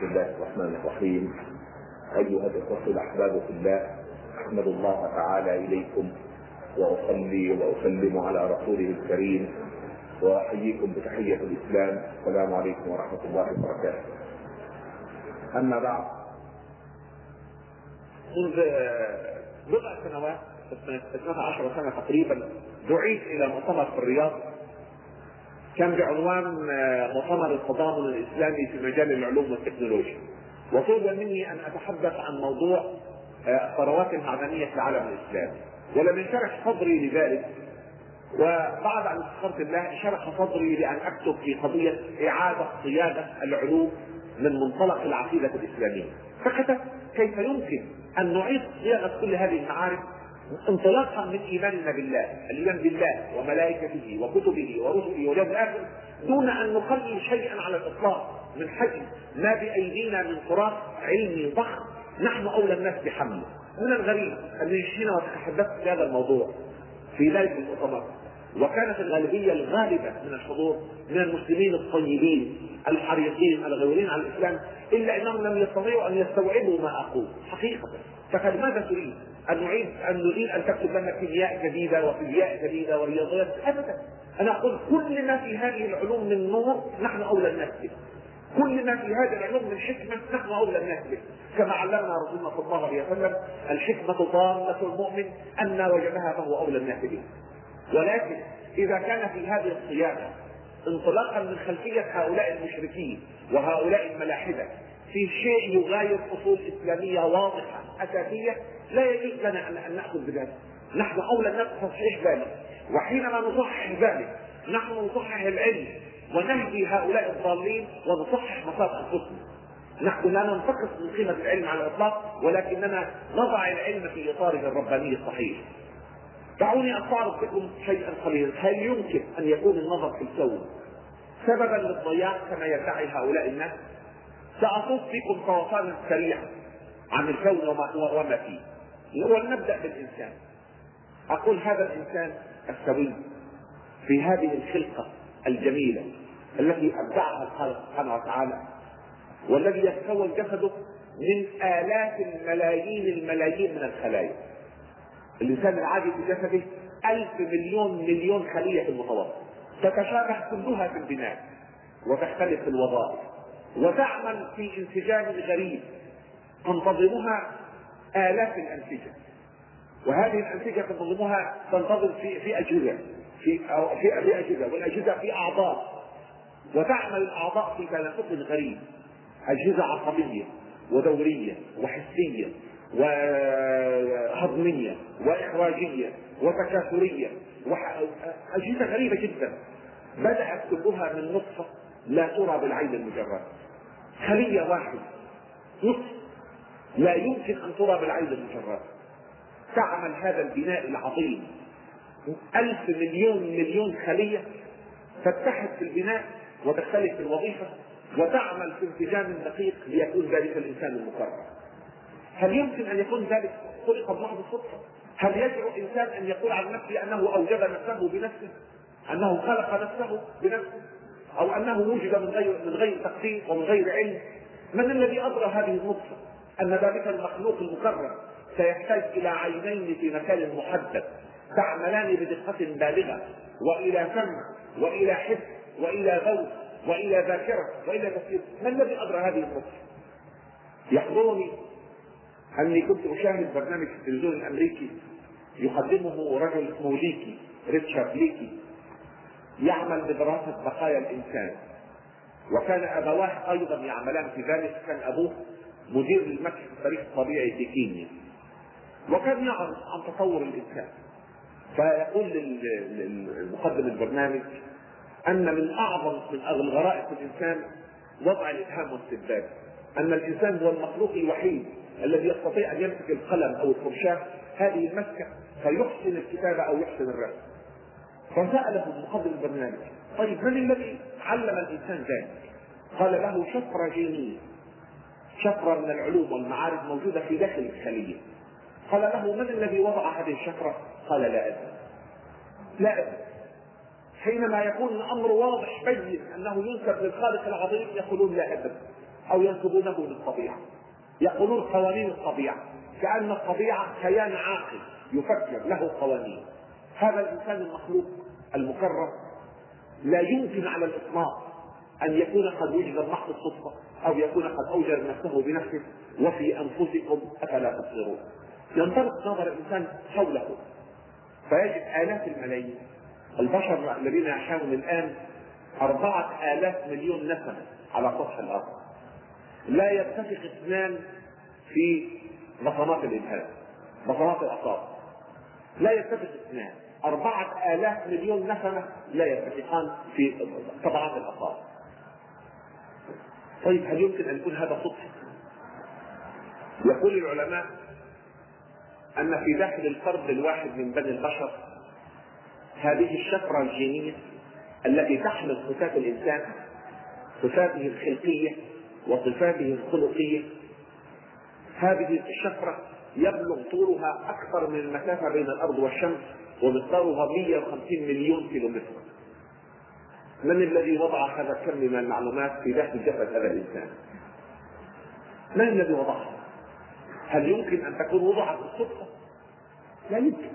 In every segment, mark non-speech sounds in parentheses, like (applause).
بسم الله الرحمن الرحيم. أيها الإخوة الأحباب في الله أحمد الله تعالى إليكم وأصلي وأسلم على رسوله الكريم وأحييكم بتحية الإسلام. السلام عليكم ورحمة الله وبركاته. أما بعد منذ بضع سنوات 12 سنة تقريبا دعيت إلى مؤتمر في الرياض. كان بعنوان مؤتمر التضامن الإسلامي في مجال العلوم والتكنولوجيا. وطلب مني أن أتحدث عن موضوع الثروات المعدنيه في العالم الإسلامي. ولم ينشرح صدري لذلك وبعد أن استخرت الله انشرح صدري لأن أكتب في قضية إعادة صياغه العلوم من منطلق العقيدة الإسلامية. فكتبت كيف يمكن أن نعيد صياغه كل هذه المعارف انطلاقا من إيماننا بالله، الإيمان بالله وملائكته وكتبه ورسله واليوم الآخر دون أن نقلل شيئا على الإطلاق من حجم ما بأيدينا من تراث علمي ضخم نحن أولى الناس بحمله. من الغريب أن جئنا وتحدثت في هذا الموضوع في ذلك المؤتمر وكانت الغالبية الغالبة من الحضور من المسلمين الطيبين الحريصين الغيورين على الإسلام إلا أنهم لم يستطيعوا أن يستوعبوا ما أقول حقيقة فقال ماذا تريد؟ أن نعيد أن نريد أن تكتب لنا كيمياء جديدة وفيزياء جديدة ورياضيات ابدا. أنا أقول كل ما في هذه العلوم من نور نحن أولى الناس به. كل ما في هذه العلوم من حكمة نحن أولى الناس به. كما علمنا رسولنا صلى الله عليه وسلم الحكمة ضالة المؤمن أن وجدها فهو أولى الناس به. ولكن إذا كان في هذه الصياغة انطلاقا من خلفية هؤلاء المشركين وهؤلاء الملاحدة في شيء يغاير أصول إسلامية واضحة أساسية لا يجوز لنا ان نأخذ بذلك. نحن أولى الناس بتصحيح ذلك. وحينما نصحح ذلك نحن نصحح العلم ونهدي هؤلاء الضالين ونصحح مسار انفسنا نحن لا ننتقص من قيمة العلم على الإطلاق ولكننا نضع العلم في إطاره الرباني الصحيح. دعوني استعرض لكم شيئا قليلا. هل يمكن أن يكون النظر في الكون سببا للضياع كما يدعي هؤلاء الناس؟ ساصوص فيكم طوفانا سريعا عن الكون وما, وما فيه. ولنبدا بالإنسان. أقول هذا الإنسان السوي في هذه الخلقة الجميلة التي أبدعها الخالق سبحانه وتعالى والذي يتكون جسده من آلاف الملايين الملايين من الخلايا. الإنسان العادي في جسده ألف مليون مليون خلية في المتوسط تتشابه كلها في البناء وتختلف في الوظائف. وتعمل في انسجام غريب تنتظمها آلاف الأنسجة. وهذه الأنسجة تنتظمها تنتظم في في أجهزة في أو في في أجهزة والأجهزة في أعضاء. وتعمل الأعضاء في تناسق غريب. أجهزة عصبية ودورية وحسية وهضمية وإخراجية وتكاثرية أجهزة غريبة جدا. بدأت كلها من نطفة لا ترى بالعين المجردة. خلية واحدة. نطفة. لا يمكن أن ترى بالعين المجردة تعمل هذا البناء العظيم ألف مليون مليون خلية تتحد في البناء وتختلف في الوظيفة وتعمل في انسجام دقيق ليكون ذلك الإنسان المكرر هل يمكن أن يكون ذلك خلق الله بالصدفة؟ هل يجرؤ إنسان أن يقول عن نفسه أنه أوجد نفسه بنفسه؟ أنه خلق نفسه بنفسه؟ أو أنه وجد من غير من غير تقدير ومن غير علم؟ من الذي أدرى هذه النطفة؟ أن ذلك المخلوق المكرر سيحتاج إلى عينين في مكان محدد تعملان بدقة بالغة وإلى سمع وإلى حس وإلى ذوق وإلى ذاكرة وإلى تفكير ما الذي أدرى هذه النطفة؟ يحضرني أني كنت أشاهد برنامج التلفزيون الأمريكي يقدمه رجل اسمه ليكي ريتشارد ليكي يعمل بدراسة بقايا الإنسان وكان أبواه أيضا يعملان في ذلك كان أبوه مدير المكتب التاريخ الطبيعي في كينيا. وكان يعرض عن تطور الإنسان. فيقول للمقدم البرنامج أن من أعظم من الغرائب في الإنسان وضع الإبهام والاستبداد أن الإنسان هو المخلوق الوحيد الذي يستطيع أن يمسك القلم أو الفرشاة. هذه المسكة فيحسن الكتابة أو يحسن الرسم. فسأله مقدم البرنامج طيب من الذي علم الإنسان ذلك؟ قال له شفره جينيه شفره من العلوم والمعارف موجودة في داخل الخلية. قال له من الذي وضع هذه الشفره؟ قال لا أدري. لا أدري. حينما يكون الأمر واضح بين أنه ينسب للخالق العظيم يقولون لا أدري أو ينسبونه للطبيعة. يقولون قوانين الطبيعة كأن الطبيعة كيان عاقل يفكر له قوانين. هذا الإنسان المخلوق المكرم لا يمكن على الإطلاق أن يكون قد وجد محض الصدفه أو يكون قد اوجد نفسه بنفسه وفي أنفسكم أفلا تبصرون. ينطلق نظر الإنسان حوله. فيجد آلاف الملايين. البشر الذين يحيون الآن أربعة آلاف مليون نسمة على سطح الأرض. لا يتفق اثنان في بصمات الإبهام بصمات الأصابع لا يتفق اثنان. أربعة آلاف مليون نسمة لا يتفقان في طبعات الأصابع طيب هل يمكن أن يكون هذا صدفة؟ يقول العلماء أن في داخل الفرد الواحد من بني البشر هذه الشفرة الجينية التي تحمل صفات الإنسان صفاته الخلقية وصفاته الخلقية هذه الشفرة يبلغ طولها أكثر من المسافة بين الأرض والشمس ومقدارها 150 مليون كيلومتر من الذي وضع هذا الكم من المعلومات في داخل جسد هذا الإنسان؟ من الذي وضعها؟ هل يمكن أن تكون وضعت بالصدفة؟ لا يمكن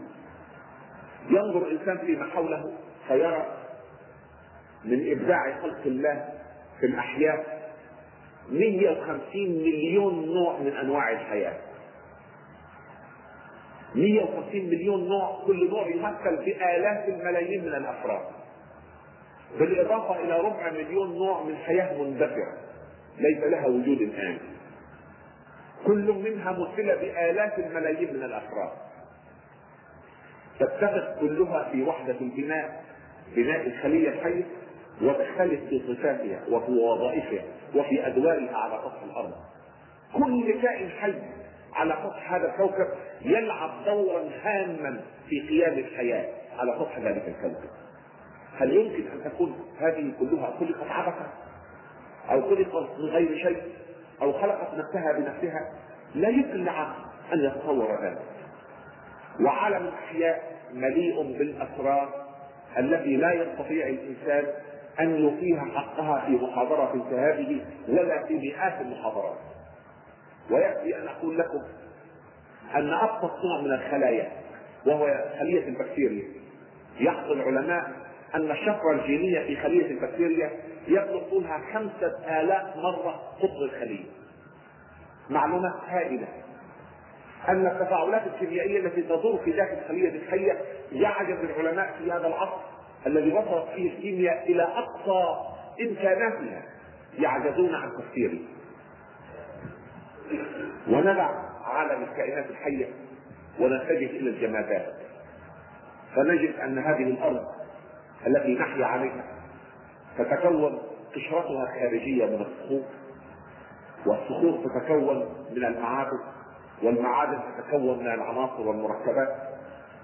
ينظر الإنسان فيما حوله فيرى من إبداع خلق الله في الأحياء 150 مليون نوع من أنواع الحياة 150 مليون نوع كل نوع يمثل بآلاف الملايين من الأفراد بالإضافة إلى ربع مليون نوع من حياة مندثرة ليس لها وجود الآن. كل منها مثلة بآلاف الملايين من الأفراد. تتفق كلها في وحدة البناء بناء الخلية الحية وتختلف في صفاتها وفي وظائفها وفي أدوارها على سطح الأرض. كل كائن حي على سطح هذا الكوكب يلعب دورا هاما في قيام الحياة على سطح ذلك الكوكب. هل يمكن أن تكون هذه كلها خلقت عبثا؟ أو خلقت من غير شيء؟ أو خلقت نفسها بنفسها؟ لا يمكن لعقل أن يتصور ذلك. وعالم الأحياء مليء بالأسرار التي لا يستطيع الإنسان أن يوفيها حقها في محاضرة كهذه ولا في مئات المحاضرات. ويكفي أن أقول لكم أن أبسط نوع من الخلايا وهو خلية البكتيريا يحصل العلماء أن الشفرة الجينية في خلية البكتيريا يبلغ طولها خمسة آلاف مرة قطر الخلية. معلومات هائلة. أن التفاعلات الكيميائية التي تدور في داخل خلية الحية يعجز العلماء في هذا العصر الذي وصلت فيه الكيمياء إلى أقصى إمكاناتها. يعجزون عن تفسيره وندع عالم الكائنات الحية ونتجه إلى الجمادات. فنجد أن هذه الأرض التي نحيا عليها. تتكون قشرتها الخارجية من الصخور والصخور تتكون من المعادن والمعادن تتكون من العناصر والمركبات.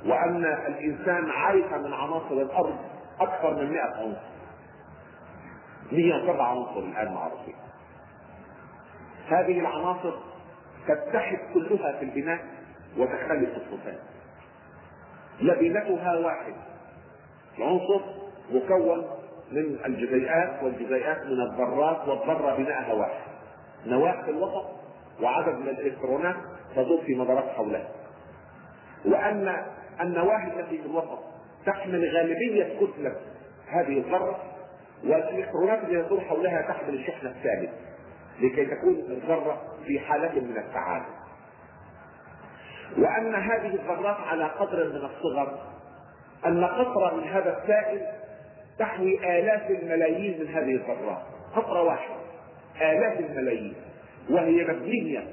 وأن الإنسان عرف من عناصر الأرض أكثر من 100 عنصر. 107 عنصر الآن معروفين هذه العناصر تتحد كلها في البناء وتختلف الصفات. لبنتها واحد. العنصر مكون من الجزيئات والجزيئات من الذرات والذرة بناءها واحد. نواة في الوسط وعدد من الإلكترونات تدور في مدارات حولها. وأن النواة التي في الوسط تحمل غالبية كتلة هذه الذرة والإلكترونات التي تدور حولها تحمل الشحنة الثالث لكي تكون الذرة في حالة من السعادة وأن هذه الذرات على قدر من الصغر أن قطرة من هذا السائل تحوي آلاف الملايين من هذه الذرات قطرة واحدة. آلاف الملايين. وهي مبنية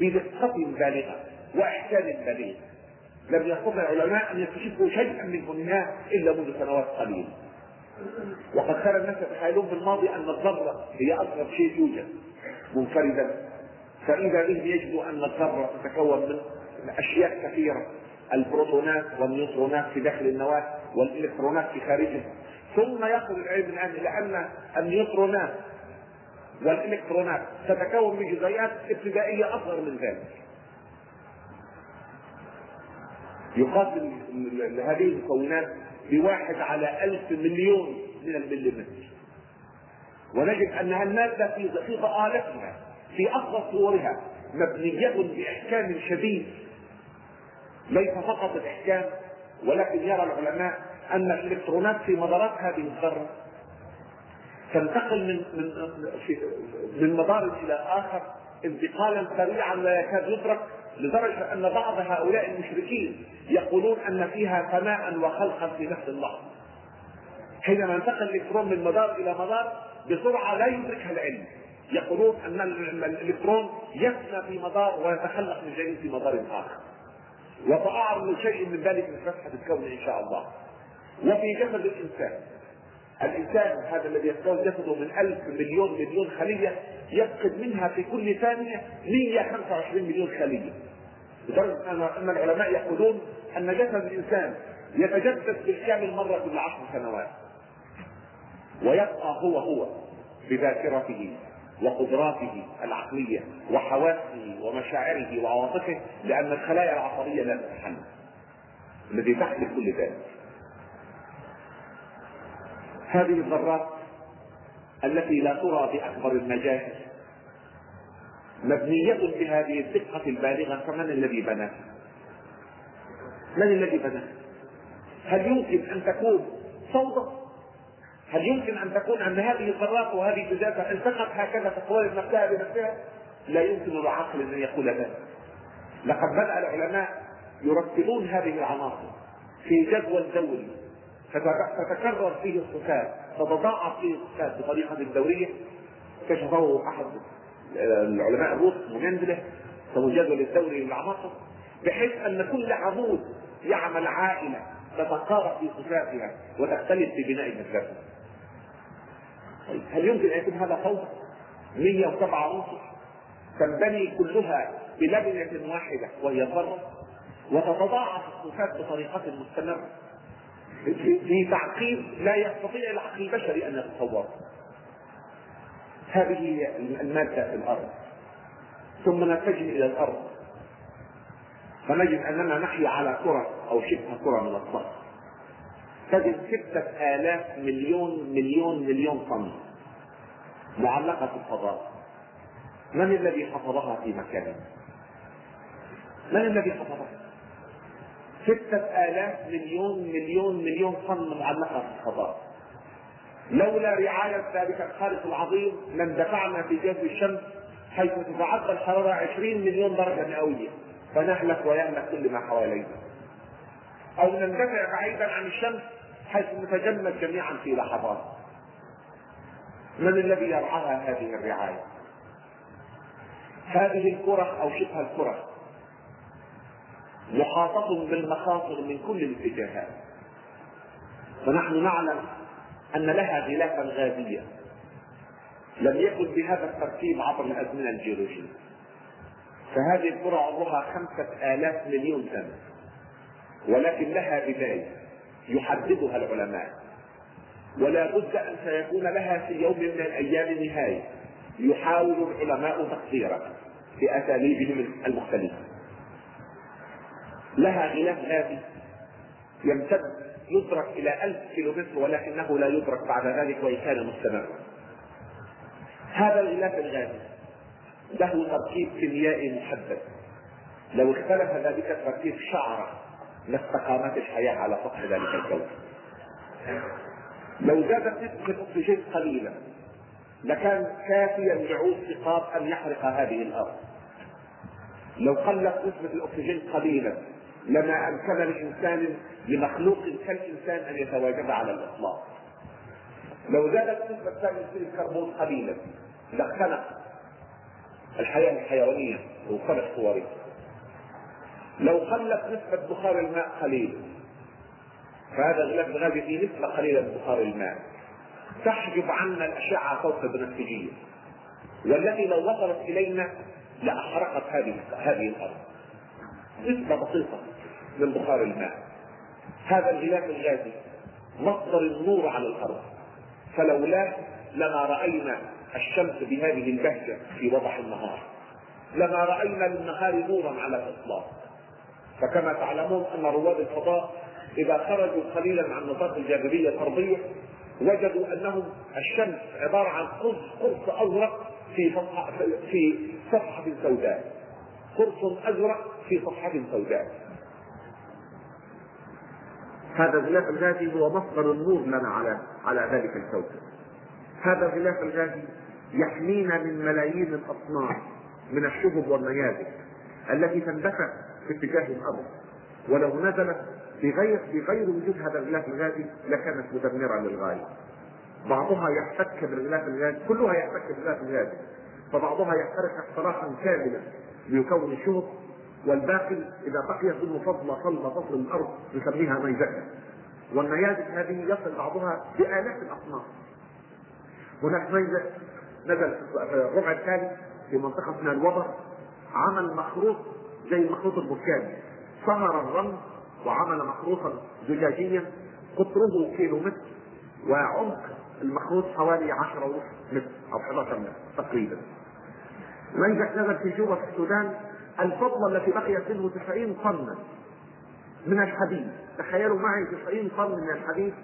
بدقة بالغة وإحسان بالغ لم يستطع العلماء أن يكتشفوا شيئا من بنيان إلا منذ سنوات قليلة. وقد كان الناس يتخيلون في الماضي أن الذرة هي أصغر شيء يوجد منفردا. فإذا بهم يجدوا أن الذرة تتكون من أشياء كثيرة. البروتونات والنيوترونات في داخل النواة والإلكترونات في خارجها. ثم يصل العلم الآن إلى أن النيوترونات والإلكترونات تتكون من جزيئات ابتدائية أصغر من ذلك. يقاس هذه المكونات بواحد على ألف مليون من المليمتر. ونجد أنها المادة في في ضآلتها في افضل صورها مبنية بإحكام شديد ليس فقط الإحكام ولكن يرى العلماء أن الإلكترونات في مدارات هذه الذرة تنتقل من من من مدار إلى آخر انتقالا سريعا لا يكاد يدرك لدرجة أن بعض هؤلاء المشركين يقولون أن فيها فناء وخلقا في نفس اللحظة. حينما ينتقل الإلكترون من مدار إلى مدار بسرعة لا يدركها العلم. يقولون أن الإلكترون يفنى في مدار ويتخلق من جديد في مدار آخر. وساعرض شيء من ذلك في فتحه الكون إن شاء الله. وفي جسد الإنسان. الإنسان هذا الذي يتكون جسده من ألف مليون مليون خلية يفقد منها في كل ثانية 125 مليون خلية. لدرجة ان العلماء يقولون أن جسد الإنسان يتجدد بالكامل مره كل عشر سنوات. ويبقى هو هو بذاكرته. وقدراته العقلية وحواسه ومشاعره وعواطفه لأن الخلايا العصبية لا تتحمل الذي تحمل كل ذلك هذه الذرات التي لا ترى بأكبر المجاهر مبنية بهذه الدقة البالغة فمن الذي بناها؟ من الذي بناها؟ هل يمكن أن تكون فوضى؟ هل يمكن أن تكون أن هذه الذرات وهذه الجزيئات التقت هكذا تقوالب نفسها بنفسها؟ لا يمكن لعقل أن يقول ذلك. لقد بدأ العلماء يرتبون هذه العناصر في جدول دوري فتتكرر فيه الصفات تتضاعف فيه الصفات بطريقة دورية كشفه أحد العلماء الروس منزله اسمه الجدول الدوري للعناصر بحيث أن كل عمود يعمل عائلة تتقارب في صفاتها وتختلف في بناء جسدها. طيب هل يمكن أن يكون هذا فوضى؟ 107 عنصر تنبني كلها بلبنة واحدة وهي الذره وتتضاعف الصفات بطريقة مستمرة. في تعقيد لا يستطيع العقل البشري أن يتصوره هذه المادة في الأرض. ثم نتجه إلى الأرض. فنجد أننا نحيا على كرة أو شبه كرة من الضغط تجد ستة آلاف مليون مليون مليون طن معلقة في الفضاء من الذي حفظها في مكانها؟ من الذي حفظها؟ ستة آلاف مليون مليون مليون طن معلقة في الفضاء لولا رعاية ذلك الخالق العظيم لاندفعنا في جذب الشمس حيث تتعدى الحرارة 20 مليون درجة مئوية فنهلك ويهلك كل ما حوالينا. أو نندفع بعيدا عن الشمس حيث نتجمد جميعا في لحظات. من الذي يرعاها هذه الرعاية؟ هذه الكرة أو شبه الكرة محاطة بالمخاطر من كل الاتجاهات. فنحن نعلم أن لها غلافا غازيا لم يكن بهذا الترتيب عبر الأزمنة الجيولوجية فهذه الكرة عمرها خمسة آلاف مليون سنة ولكن لها بداية يحددها العلماء. ولا بد أن سيكون لها في يوم من الأيام نهاية. يحاول العلماء تقديرها بأساليبهم المختلفة. لها غلاف غازي يمتد يدرك إلى ألف كيلومتر ولكنه لا يدرك بعد ذلك وإن كان مستمرا هذا الغلاف الغازي له تركيب كيميائي محدد. لو اختلف ذلك التركيب شعرة لاستقامت الحياة على سطح ذلك الكون لو زادت نسبة الأكسجين قليلا لكان كافيا لعود ثقاب أن يحرق هذه الأرض. لو قلت نسبة الأكسجين قليلا لما أمكن لإنسان لمخلوق كالانسان أن يتواجد على الإطلاق. لو زادت نسبه ثاني اكسيد الكربون قليلا لاختنق الحياة الحيوانية وانخلق صورها لو قلت نسبة بخار الماء قليلا فهذا الغلاف الغازي فيه نسبة قليلة من بخار الماء. تحجب عنا الأشعة فوق البنفسجية. والتي لو وصلت إلينا لأحرقت هذه هذه الأرض. نسبة بسيطة من بخار الماء. هذا الغلاف الغازي مصدر النور على الأرض. فلولاه لما رأينا الشمس بهذه البهجة في وضح النهار. لما رأينا للنهار نورا على الإطلاق. فكما تعلمون أن رواد الفضاء إذا خرجوا قليلا عن نطاق الجاذبية الأرضية وجدوا أنهم الشمس عبارة عن قرص قرص أزرق في صفحة في صفحة سوداء. قرص أزرق في صفحة سوداء. هذا الغلاف الغازي هو مصدر النور لنا على على ذلك الكوكب. هذا الغلاف الغازي يحمينا من ملايين الاصناف من الشهب والنيازك التي تندفع في اتجاه الأرض ولو نزلت بغير بغير وجود هذا الغلاف الغازي لكانت مدمرة للغاية. بعضها يحتك بالغلاف الغازي كلها يحتك بالغلاف الغازي. فبعضها يحترق احتراقا كاملا ليكون الشهب والباقي إذا بقيت منه فضله صلبه تصل الأرض نسميها نيزكه والنيازك هذه يصل بعضها بآلاف الأصناف. هناك نيزك نزل الربع الثاني في منطقة اسمها الوبر عمل مخروط زي المخروط البركاني صهر الرمل وعمل مخروطا زجاجيا. قطره كيلو متر. وعمق المخروط حوالي 10 ونص متر أو 11 متر تقريبا. نيزك نزل في جوبة في السودان. الفضلة التي بقيت منه 90 طنا. من الحديد. تخيلوا معي 90 طن من الحديد.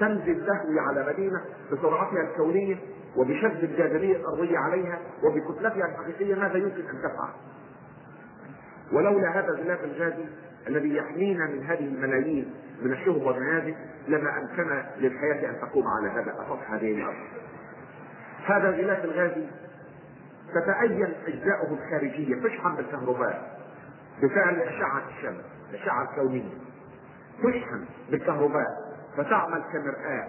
تنزل تهوي على مدينة بسرعتها الكونية وبشد الجاذبية الأرضية عليها وبكتلتها الحقيقية ماذا يمكن أن تفعل؟ ولولا هذا الغلاف الغازي الذي يحمينا من هذه الملايين من الشهب والنيازك لما أمكن للحياة أن تقوم على هذا سطح هذه الأرض. هذا الغلاف الغازي تتأين أجزاؤه الخارجية تشحن بالكهرباء بفعل أشعة الشمس الأشعة الكونية تشحن بالكهرباء فتعمل كمرآة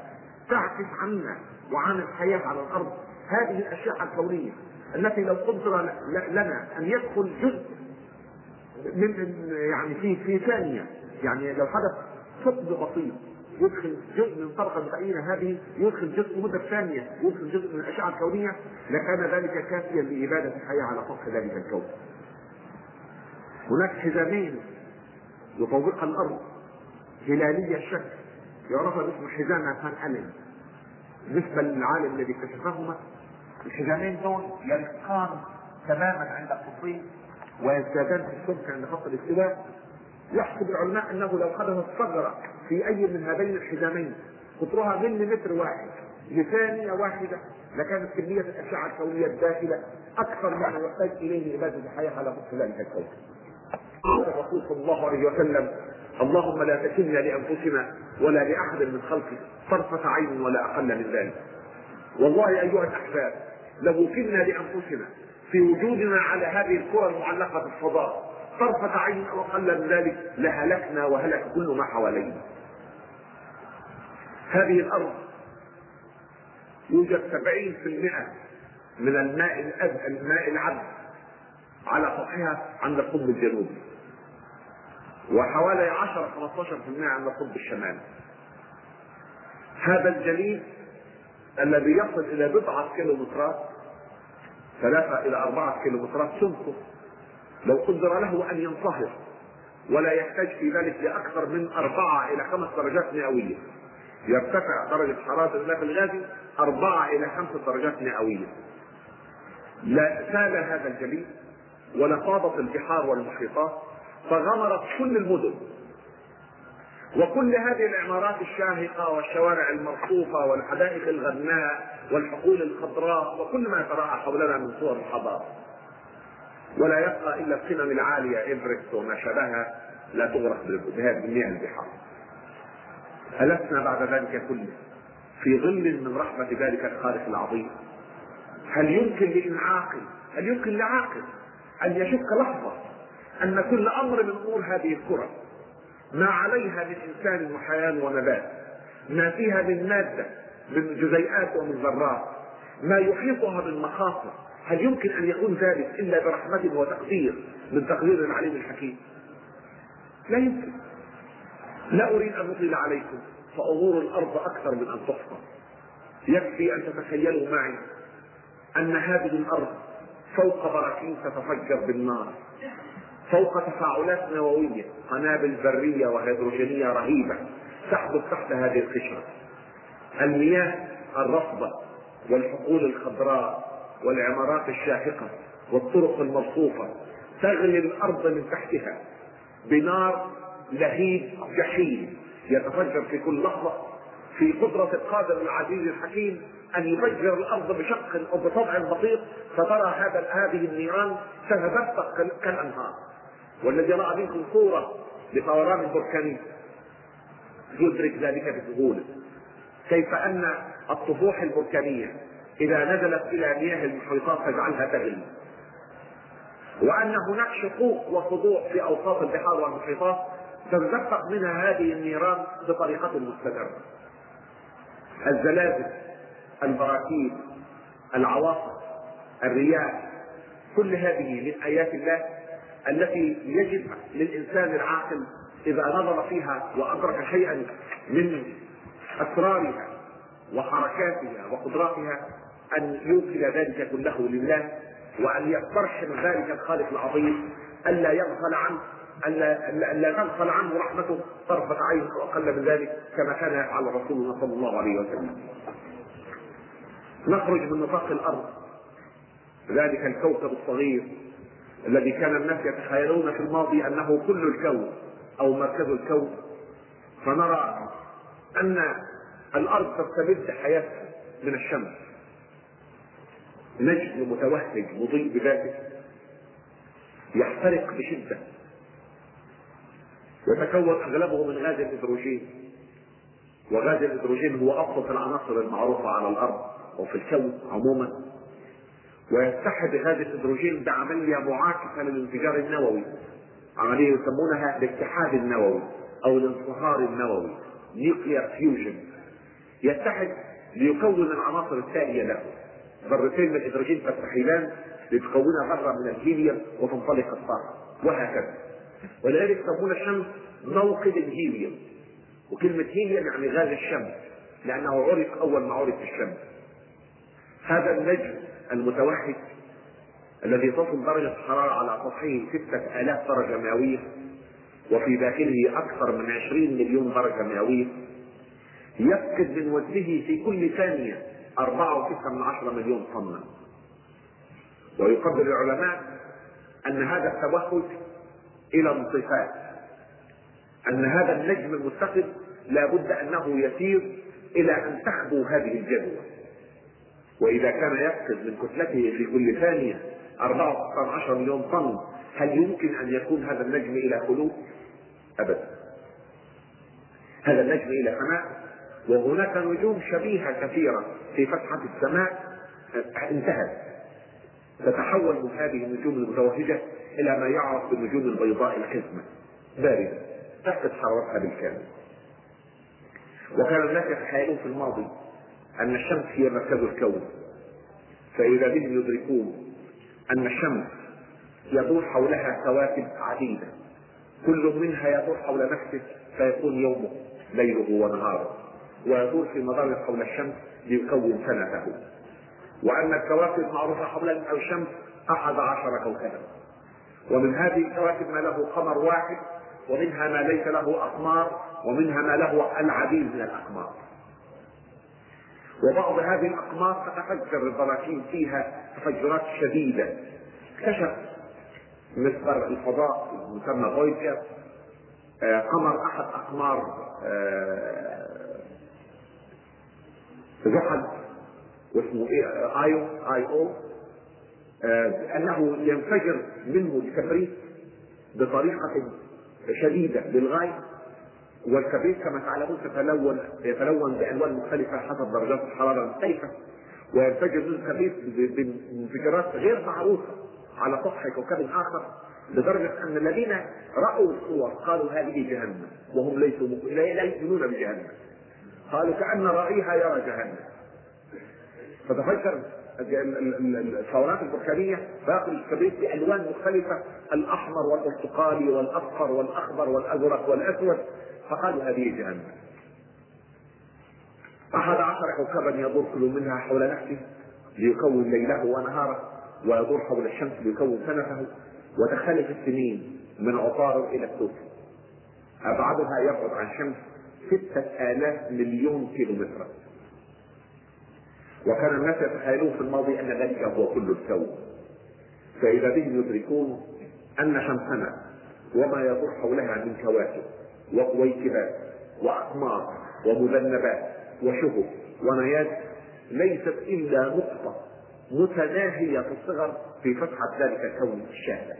تعكس عنا وعن الحياة على الأرض هذه الأشعة الكونية التي لو قدر لنا أن يدخل جزء من يعني في في ثانية. يعني لو حدث ثقب بسيط يدخل جزء من طبقة متعينة هذه يدخل جزء مدة ثانية يدخل جزء من الأشعة الكونية لكان ذلك كافيا لإبادة الحياة على سطح ذلك الكون. هناك حزامين يطوقها الأرض هلالية الشكل يعرف باسم حزام فان ألين بالنسبة للعالم الذي اكتشفهما الحزامين دول يرقان تماما عند القطبين ويزدادان في السمك عند خط الاستواء يحسب العلماء أنه لو حدثت ثغره في أي من هذين الحزامين قطرها مليمتر واحد لثانية واحدة لكانت كمية الأشعة الكونية الداخلة أكثر مما يحتاج إليه لعباده الحياة على مستوى ذلك الكون. الرسول صلى الله عليه وسلم اللهم لا تكلنا لأنفسنا ولا لأحد من خلقك طرفة عين ولا أقل من ذلك. والله أيها الأحباب لو كلنا لأنفسنا في وجودنا على هذه الكره المعلقة في الفضاء طرفة عين أو أقل من ذلك لهلكنا وهلك كل ما حوالينا. هذه الأرض يوجد 70% من الماء الأب الماء العذب على سطحها عند القطب الجنوبي. وحوالي 10 15% عند القطب الشمالي. هذا الجليد الذي يصل إلى بضعة كيلومترات ثلاثة إلى أربعة كيلومترات سمكه لو قدر له أن ينصهر ولا يحتاج في ذلك لأكثر من أربعة إلى خمس درجات مئوية. يرتفع درجة حرارة الغلاف الغازي أربعة إلى خمس درجات مئوية. لا سال هذا الجليد ولفاضت البحار والمحيطات فغمرت كل المدن. وكل هذه العمارات الشاهقة والشوارع المرصوفة والحدائق الغناء والحقول الخضراء وكل ما يتراءى حولنا من صور الحضارة ولا يبقى إلا القمم العالية إيفرست وما شابهها لا تغرق بهذه المياه البحار. ألسنا بعد ذلك كله في ظل من رحمة ذلك الخالق العظيم؟ هل يمكن لإن عاقل هل يمكن لعاقل أن يشك لحظة أن كل أمر من أمور هذه الكرة ما عليها من إنسان وحياة ونبات ما فيها من مادة من جزيئات ومن ذرات ما يحيطها من مخاطر هل يمكن أن يكون ذلك إلا برحمة وتقدير من تقدير العليم الحكيم؟ لا يمكن. لا أريد أن أطيل عليكم فأمور الأرض أكثر من أن تحصى. يكفي أن تتخيلوا معي أن هذه الأرض فوق براكين تتفجر بالنار فوق تفاعلات نووية قنابل برية وهيدروجينية رهيبة تحدث تحت هذه القشرة. المياه الرطبه والحقول الخضراء والعمارات الشاهقة والطرق المرصوفة تغلي الأرض من تحتها بنار لهيب جحيم. يتفجر في كل لحظة في قدرة القادر العزيز الحكيم أن يفجر الأرض بشق أو بطبع بسيط فترى هذا هذه النيران تتدفق كالأنهار. والذي رأى منكم صورة لفوران بركاني يدرك ذلك بسهولة. كيف أن الطفوح البركانية إذا نزلت إلى مياه المحيطات تجعلها تغلي. وأن هناك شقوق وخضوع في أوساط البحار والمحيطات تتدفق منها هذه النيران بطريقة مستمرة الزلازل البراكين العواصف الرياح كل هذه من آيات الله التي يجب للإنسان العاقل إذا نظر فيها وأدرك شيئا من أسرارها وحركاتها وقدراتها أن يوكل ذلك كله لله وأن يسترحم ذلك الخالق العظيم ألا يغفل عنه ألا ألا تغفل عنه رحمته طرفة عين أقل من ذلك كما كان يفعل رسولنا صلى الله عليه وسلم. نخرج من نطاق الأرض ذلك الكوكب الصغير الذي كان الناس يتخيلون في الماضي أنه كل الكون أو مركز الكون فنرى أن الأرض تستمد حياتها من الشمس. نجم متوهج مضيء بذاته. يحترق بشدة. يتكون أغلبه من غاز الهيدروجين. وغاز الهيدروجين هو أبسط العناصر المعروفة على الأرض وفي الكون عموما. ويتحد غاز الهيدروجين بعملية معاكسة للانفجار النووي. عملية يسمونها الاتحاد النووي أو الانصهار النووي. nuclear fusion يتحد ليكون العناصر التالية له. ذرتين من الهيدروجين تستحيلان لتكون ذرة من الهيليوم وتنطلق الطاقة. وهكذا. ولذلك يسمون الشمس موقد الهيليوم. وكلمة هيليوم يعني غاز الشمس لأنه عرف أول ما عرف الشمس. هذا النجم المتوحد الذي تصل درجة الحرارة على سطحه ستة آلاف درجة مئوية وفي داخله أكثر من عشرين مليون درجة مئوية يفقد من وزنه في كل ثانية أربعة وتسعة من عشرة مليون طنا ويقدر العلماء أن هذا التوحد إلى انطفاء أن هذا النجم المتخذ لابد أنه يسير إلى أن تخبو هذه الجدوى وإذا كان يفقد من كتلته في كل ثانية 14 مليون طن هل يمكن أن يكون هذا النجم إلى خلود؟ أبدا. هذا النجم إلى سماء وهناك نجوم شبيهة كثيرة في فتحة السماء. انتهت. تتحول من هذه النجوم المتوهجة إلى ما يعرف بالنجوم البيضاء الحزمة باردة تفقد حرارتها بالكامل. وكان الناس يتخيلون في الماضي أن الشمس هي مركز الكون. فإذا بهم يدركون أن الشمس يدور حولها كواكب عديدة. كل منها يدور حول نفسه فيكون يومه ليله ونهاره. ويدور في مدار حول الشمس ليكون سنته. وأن الكواكب معروفة حول الشمس أحد عشر كوكبا. ومن هذه الكواكب ما له قمر واحد ومنها ما ليس له أقمار ومنها ما له العديد من الأقمار. وبعض هذه الأقمار تتفجر البراكين فيها تفجرات شديدة. اكتشف مصدر الفضاء المسمى فويجر آه، قمر أحد أقمار آه، زحل واسمه إيه ايو آي أو. آه، انه ينفجر منه الكبريت بطريقة شديدة للغايه والكبريت كما تعلمون تتلون يتلون بألوان مختلفة حسب درجات الحرارة المختلفة. وينفجر منه الكبريت بانفجارات غير معروفة. على سطح كوكب آخر لدرجة أن الذين رأوا الصور قالوا هذه جهنم وهم ليسوا لا يؤمنون بجهنم. قالوا كأن رائيها يرى جهنم. فتفجر الثورات البركانية باقي الكبريت بألوان مختلفة الأحمر والبرتقالي والأصفر والأخضر والأزرق والأسود فقالوا هذه جهنم. أحد عشر كوكبا يدور كل منها حول نفسه ليكون ليله ونهاره. ويدور حول الشمس ليكون سنته وتختلف السنين من عطارد إلى السوق أبعدها يبعد عن الشمس ستة آلاف مليون كيلومتر. وكان الناس يتخيلون في الماضي أن ذلك هو كل الكون. فإذا بهم يدركون أن شمسنا وما يدور حولها من كواكب وكويكبات وأقمار ومذنبات وشهب ونيات ليست إلا نقطة متناهية في الصغر في فتحه ذلك الكون الشاهد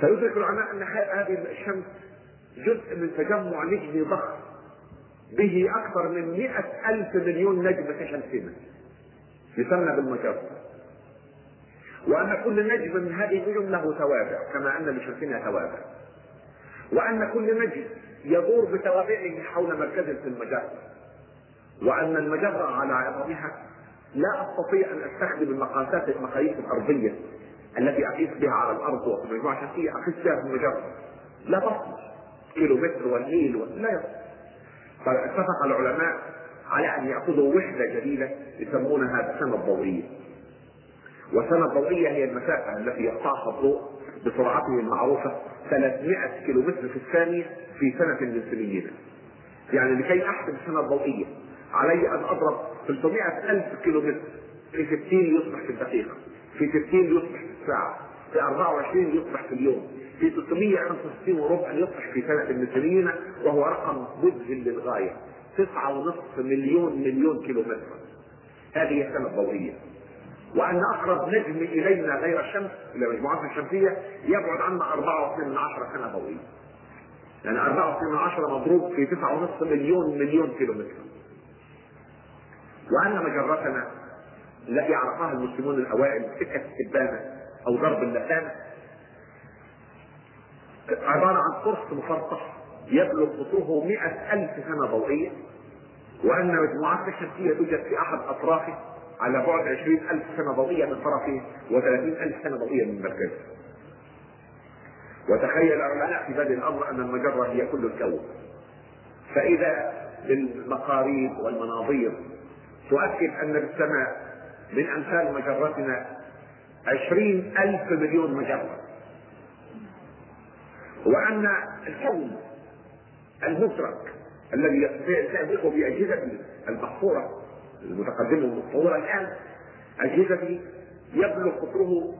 فيدرك العلماء أن هذه الشمس جزء من تجمع نجمي ضخم به أكثر من مئة ألف مليون نجم كشمسنا يسمى بالمجرة وأن كل نجم من هذه النجوم له توابع كما أن لشمسنا توابع. وأن كل نجم يدور بتوابعه حول مركزه في المجرة وأن المجرة على عظمها لا أستطيع أن أستخدم المقاسات المقاييس الأرضية التي أقيس بها على الأرض وفي المجموعة الشمسية اقيس بها في المجرة لا تصل كيلو متر والميل لا يصل فاتفق العلماء على أن يأخذوا وحدة جديدة يسمونها السنة الضوئية. والسنة الضوئية هي المسافة التي يقطعها الضوء بسرعته المعروفة 300 كيلو متر في الثانية في سنة من سنينا. يعني لكي أحسب السنة الضوئيه علي أن أضرب 300 ألف كيلو متر في 60 يصبح في الدقيقة، في 60 يصبح في الساعة، في 24 يصبح في اليوم، في 365 وربع يصبح في من سنين وهو رقم مذهل تسعة ونصف مليون مليون كيلو متر هذه السنة الضوئية. وأن أقرب نجم إلينا غير الشمس إلى مجموعتنا الشمسية يبعد عنا 4.2 من عشرة سنة ضوئية. يعني 4.2 من عشرة مضروب في تسعة ونصف مليون مليون كيلو متر وأن مجرتنا التي عرفها المسلمون الأوائل سكة التبانة أو ضرب اللسان عبارة عن قرص مفرطح يبلغ قطره مئة ألف سنة ضوئية وأن مجموعات الشمسية توجد في أحد أطرافه على بعد عشرين ألف سنة ضوئية من طرفه وثلاثين ألف سنة ضوئية من مركزه. وتخيل العلماء في بدء الأمر أن المجرة هي كل الكون. فإذا بالمقاريب والمناظير تؤكد أن بالسماء من أمثال مجرتنا عشرين ألف مليون مجرة. وأن الكون المدرك الذي يستهدفه بأجهزته المحصورة المتقدمة المتطورة الآن أجهزته يبلغ قطره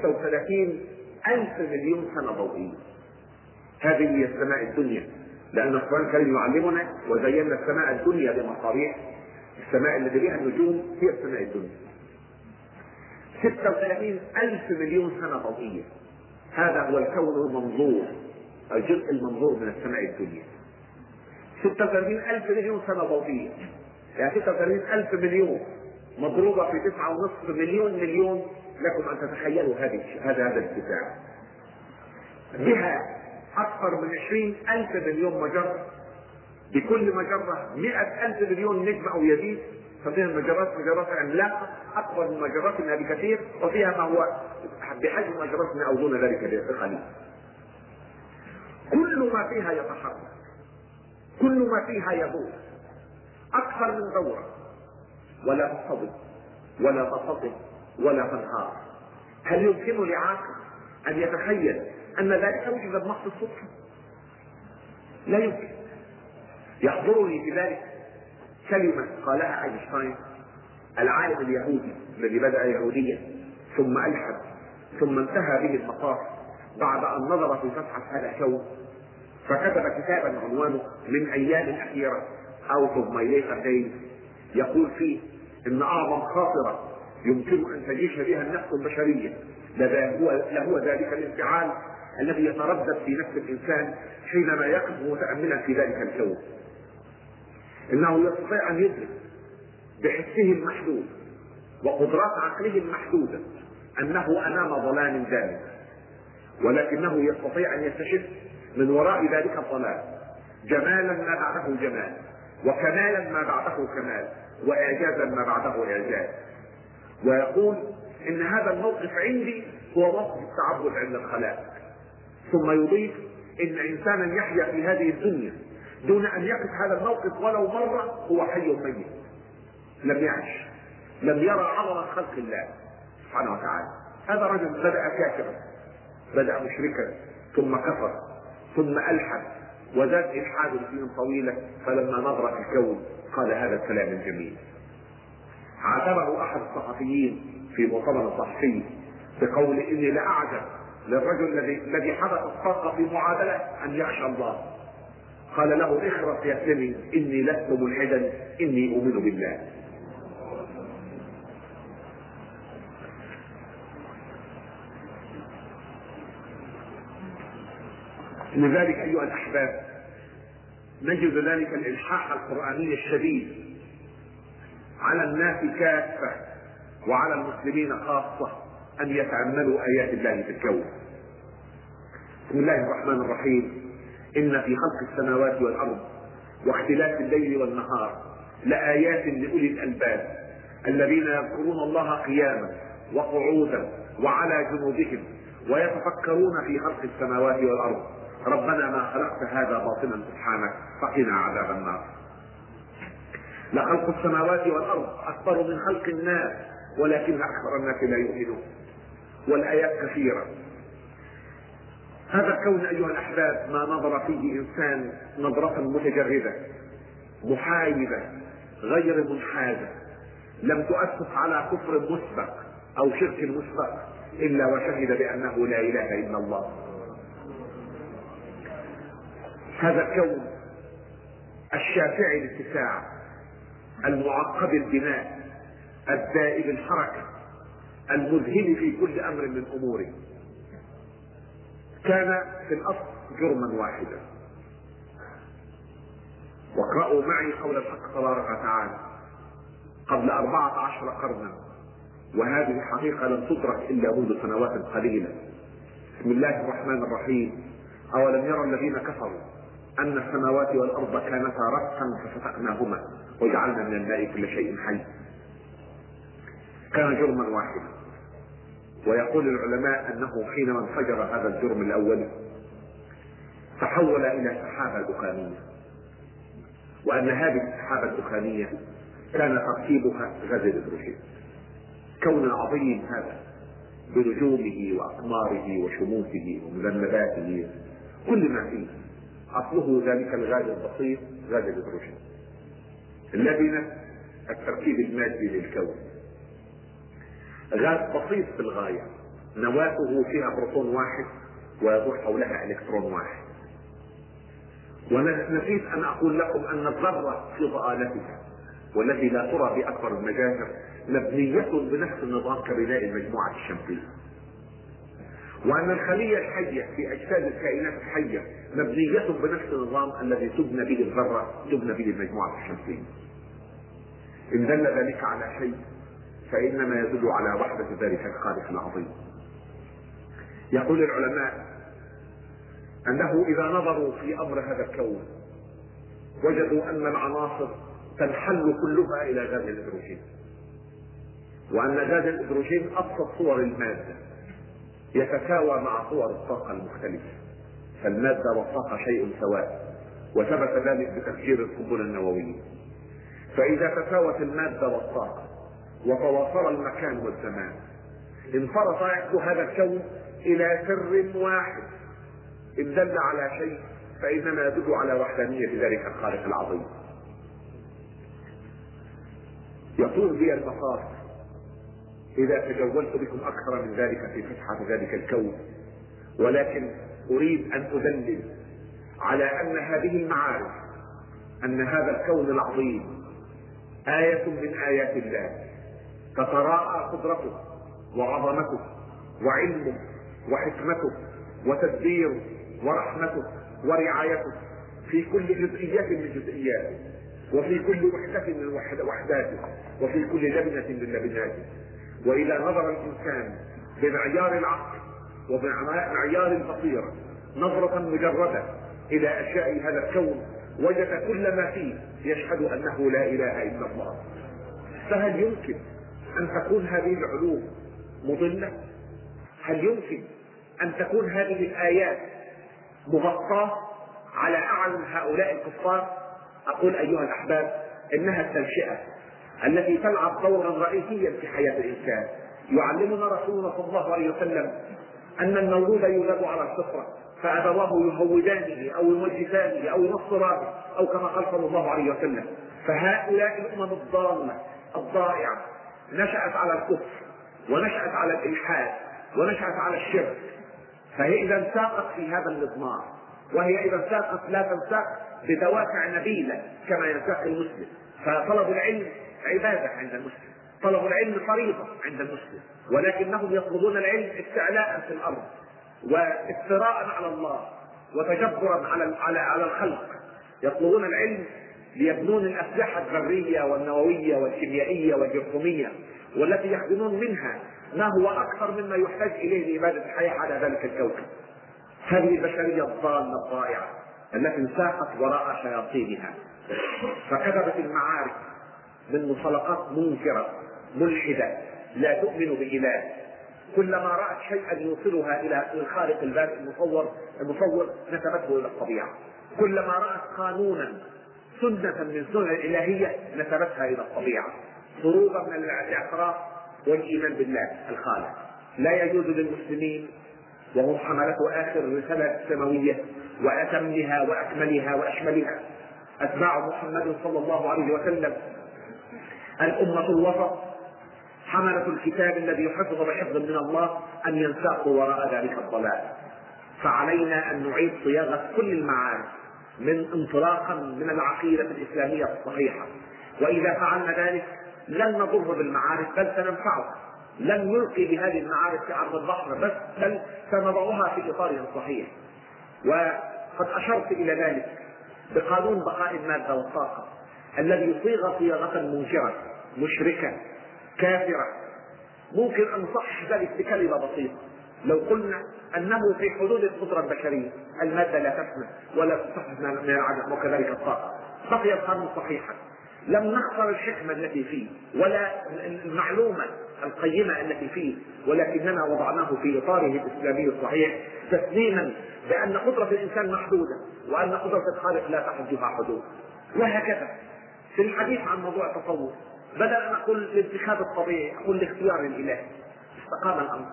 36 ألف مليون سنة ضوئية. هذه هي السماء الدنيا لأن القرآن الكريم يعلمنا وزينا السماء الدنيا بمصابيح السماء التي بها النجوم هي السماء الدنيا. 36 ألف مليون سنة ضوئية هذا هو الكون المنظور الجزء المنظور من السماء الدنيا. 36 ألف مليون سنة ضوئية يعني 36 ألف مليون. مضروبة في تسعة ونصف مليون مليون لكم أن تتخيلوا هذه هذا هذا الاتساع بها أكثر من 20 ألف مليون مجرة. بكل مجرة 100 ألف مليون نجم أو يزيد ففيها المجرات مجرات عملاقة أكبر من مجراتنا بكثير وفيها ما هو بحجم مجراتنا أو دون ذلك بقليل كل ما فيها يتحرك كل ما فيها يدور أكثر من دورة. ولا تصطدم ولا تصطدم ولا تنهار. هل يمكن لعاقل أن يتخيل أن ذلك وجد بمحض الصدفة؟ لا يمكن. يحضرني في ذلك كلمة قالها أينشتاين العالم اليهودي الذي بدأ يهوديا ثم ألحد ثم انتهى به المطاف بعد أن نظر في فتحة هذا الكون فكتب كتابا عنوانه من أيام أخيرة Out of My Later يقول فيه إن أعظم خاطرة يمكن أن تعيش بها النفس البشرية لهو لهو ذلك الانفعال الذي يتردد في نفس الإنسان حينما يقف متأملا في ذلك الكون إنه يستطيع أن يدرك بحسه المحدود وقدرات عقله المحدودة أنه أمام ظلام دامج ولكنه يستطيع أن يكتشف من وراء ذلك الظلام جمالا ما بعده جمال وكمالا ما بعده كمال واعجازا ما بعده إعجاز. ويقول إن هذا الموقف عندي هو موقف التعبد عند الخلائق. ثم يضيف إن انسانا يحيا في هذه الدنيا دون أن يقف هذا الموقف ولو مرة هو حي ميت لم يعش. لم يرى عظمه خلق الله سبحانه وتعالى. هذا رجل بدأ كافرا. بدأ مشركا. ثم كفر. ثم ألحد. وزاد إلحاد سنين طويلة. فلما نظر في الكون قال هذا الكلام الجميل. عاتبه أحد الصحفيين في مؤتمر صحفي بقول إني لأعجب للرجل الذي الذي حدث الطاقه في معادلة أن يخشى الله. قال له اخرس يا سلمي إني لست ملحدا إني أؤمن بالله. لذلك أيها الأحباب نجد ذلك الإلحاح القرآني الشديد على الناس كافة وعلى المسلمين خاصة أن يتاملوا آيات الله في الكون بسم الله الرحمن الرحيم. إن في خلق السماوات والأرض واختلاف الليل والنهار لآيات لأولي الألباب الذين يذكرون الله قياما وقعودا وعلى جنوبهم ويتفكرون في خلق السماوات والأرض. ربنا ما خلقت هذا باطلا سبحانك فقنا عذاب النار. لخلق السماوات والأرض أكبر من خلق الناس ولكن أكثر الناس لا يؤمنون. والآيات كثيرة. هذا الكون أيها الأحباب ما نظر فيه إنسان نظرة متجرده محايده غير منحازة. لم تؤسس على كفر مسبق أو شرك مسبق إلا وشهد بأنه لا إله إلا الله. هذا الكون الشافع الاتساع المعقد البناء الدائب الحركة المذهل في كل أمر من أموره. كان في الأصل جرما واحدا. واقرأوا معي قول الحق تبارك وتعالى قبل أربعة عشر قرنا وهذه الحقيقة لم تدرك إلا منذ سنوات قليلة. بسم الله الرحمن الرحيم. أولم يرى الذين كفروا أن السماوات والأرض كانتا رتقا ففتقناهما وجعلنا من الماء كل شيء حي. كان جرما واحدا. ويقول العلماء أنه حينما انفجر هذا الجرم الأول تحول إلى سحابة دخانية وأن هذه السحابة الدخانية كان تركيبها غاز الهيدروجين كون عظيم هذا بنجومه وأقماره وشموسه ومذنباته كل ما فيه أصله ذلك الغاز البسيط غاز الهيدروجين اللبنه التركيب المادي للكون. غاز بسيط في الغاية. نواته فيها بروتون واحد ويدور حولها إلكترون واحد. ونسيت أن أقول لكم أن الذرة في ضآلتها والتي لا ترى بأكبر المجاهر مبنية بنفس النظام كبناء المجموعة الشمسية. وأن الخلية الحية في أجساد الكائنات الحية مبنية بنفس النظام الذي تبنى به الذرة تبنى به المجموعة الشمسية. إن دل ذلك على شيء فإنما يدل على وحده ذلك الخالق العظيم. يقول العلماء أنه إذا نظروا في أمر هذا الكون وجدوا أن العناصر تنحل كلها إلى غاز الهيدروجين وأن غاز الهيدروجين أبسط صور المادة يتساوى مع صور الطاقة المختلفة فالمادة والطاقه شيء سواء وثبت ذلك بتفجير القنبله النوويه فإذا تساوت المادة والطاقة وتواصل المكان والزمان. انفرط يحدث هذا الكون إلى سر واحد. إن دل على شيء فانما يدل على وحدانية ذلك الخالق العظيم. يطول بي المصاف إذا تجولت بكم أكثر من ذلك في فتحة ذلك الكون ولكن أريد أن أدلل على أن هذه المعارف أن هذا الكون العظيم آية من آيات الله. تتراءى قدرته وعظمته وعلمه وحكمته وتدبيره ورحمته ورعايته في كل جزئيات من جزئياته وفي كل وحدة من وحداته وفي كل لبنة من لبناته وإذا نظر الإنسان بمعيار العقل وبمعيار البصيرة نظرة مجردة إلى أشياء هذا الكون وجد كل ما فيه يشهد أنه لا إله إلا الله. فهل يمكن أن تكون هذه العلوم مضلة؟ هل يمكن أن تكون هذه الآيات مغطاة على أعين هؤلاء الكفار؟ أقول أيها الأحباب إنها التنشئة التي تلعب دورا رئيسيا في حياة الإنسان يعلمنا رسولنا صلى الله عليه وسلم أن المولود يولد على الفطرة فأبواه يهودانه أو يمجسانه أو ينصرانه أو كما قال صلى الله عليه وسلم فهؤلاء الأمم الضالة الضائعة نشأت على الكفر ونشأت على الإلحاد ونشأت على الشرك. فهي إذا انساقت في هذا المضمار وهي إذا انساقت لا تنساق بدوافع نبيلة كما ينساق المسلم. فطلب العلم عبادة عند المسلم طلب العلم فريضة عند المسلم. ولكنهم يطلبون العلم استعلاء في الأرض وافتراء على الله وتجبرا على على على الخلق. يطلبون العلم ليبنون الأسلحة الذرية والنووية والكيميائية والجرثومية والتي يخدمون منها ما هو أكثر مما يحتاج إليه لاباده الحياة على ذلك الكوكب. هذه البشرية الضالة الضائعه التي انساقت وراء شياطينها. فكتبت المعارك من منطلقات منكرة ملحدة لا تؤمن بإله. كلما رأت شيئا يوصلها إلى الخالق البارئ المصور المصور نسبته إلى الطبيعة. كلما رأت قانونا سنة من سنن الإلهية نسبتها إلى الطبيعة. هروبا من الإعتراف والإيمان بالله الخالق. لا يجوز للمسلمين وهم حملة آخر الرسالة السماوية وأتمها وأكملها وأشملها. أتباع محمد صلى الله عليه وسلم. الأمة الوسط. حملة الكتاب الذي يحفظ بحفظ من الله أن ينساقوا وراء ذلك الضلال. فعلينا أن نعيد صياغة كل المعارف من انطلاقا من العقيدة الإسلامية الصحيحة. وإذا فعلنا ذلك لن نضر بالمعارف بل سننفعها لن نلقي بهذه المعارف في عرض البحر بس بل سنضعها في إطارها الصحيح وقد أشرت إلى ذلك بقانون بقاء المادة والطاقة الذي صيغ صياغة منكرة مشركة كافرة. ممكن أن نصحح ذلك بكلمة بسيطة. لو قلنا أنه في حدود القدرة البشرية المادة لا تفنى ولا تصحح من العدم وكذلك الطاقة. بقي القانون صحيحا. لم نخسر الحكمة التي فيه ولا المعلومة القيمة التي فيه ولكننا وضعناه في إطاره الإسلامي الصحيح تسليما بأن قدرة الإنسان محدودة وأن قدرة الخالق لا تحدها حدود. وهكذا. في الحديث عن موضوع التصوف بدل ان أقول الانتخاب الطبيعي أقول الاختيار الالهي استقام الأمر.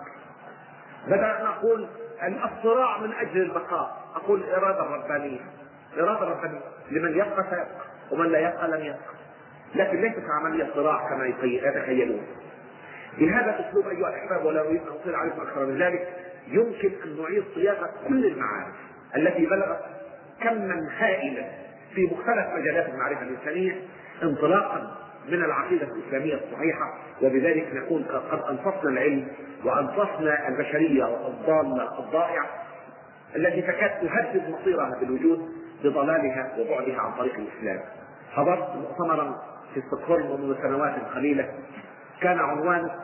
بدل أن أقول الصراع من أجل البقاء. أقول الاراده الربانيه الاراده الربانيه لمن يبقى سيبقى ومن لا يبقى لم يبقى. لكن ليست عملية صراع كما يتخيلون. بهذا الاسلوب أيها الأحباب ولا أريد أن أطيل عليكم أكثر من ذلك يمكن أن نعيد صياغة كل المعارف التي بلغت كما هائلا في مختلف مجالات المعرفة الإنسانية انطلاقا من العقيدة الإسلامية الصحيحة وبذلك نكون قد أنصفنا العلم وأنصفنا البشرية الضالة الضائعة التي تكاد تهدد مصيرها بالوجود بضلالها وبعدها عن طريق الإسلام. حضرت مؤتمرا في ستوكهولم منذ سنوات قليلة. كان عنوانه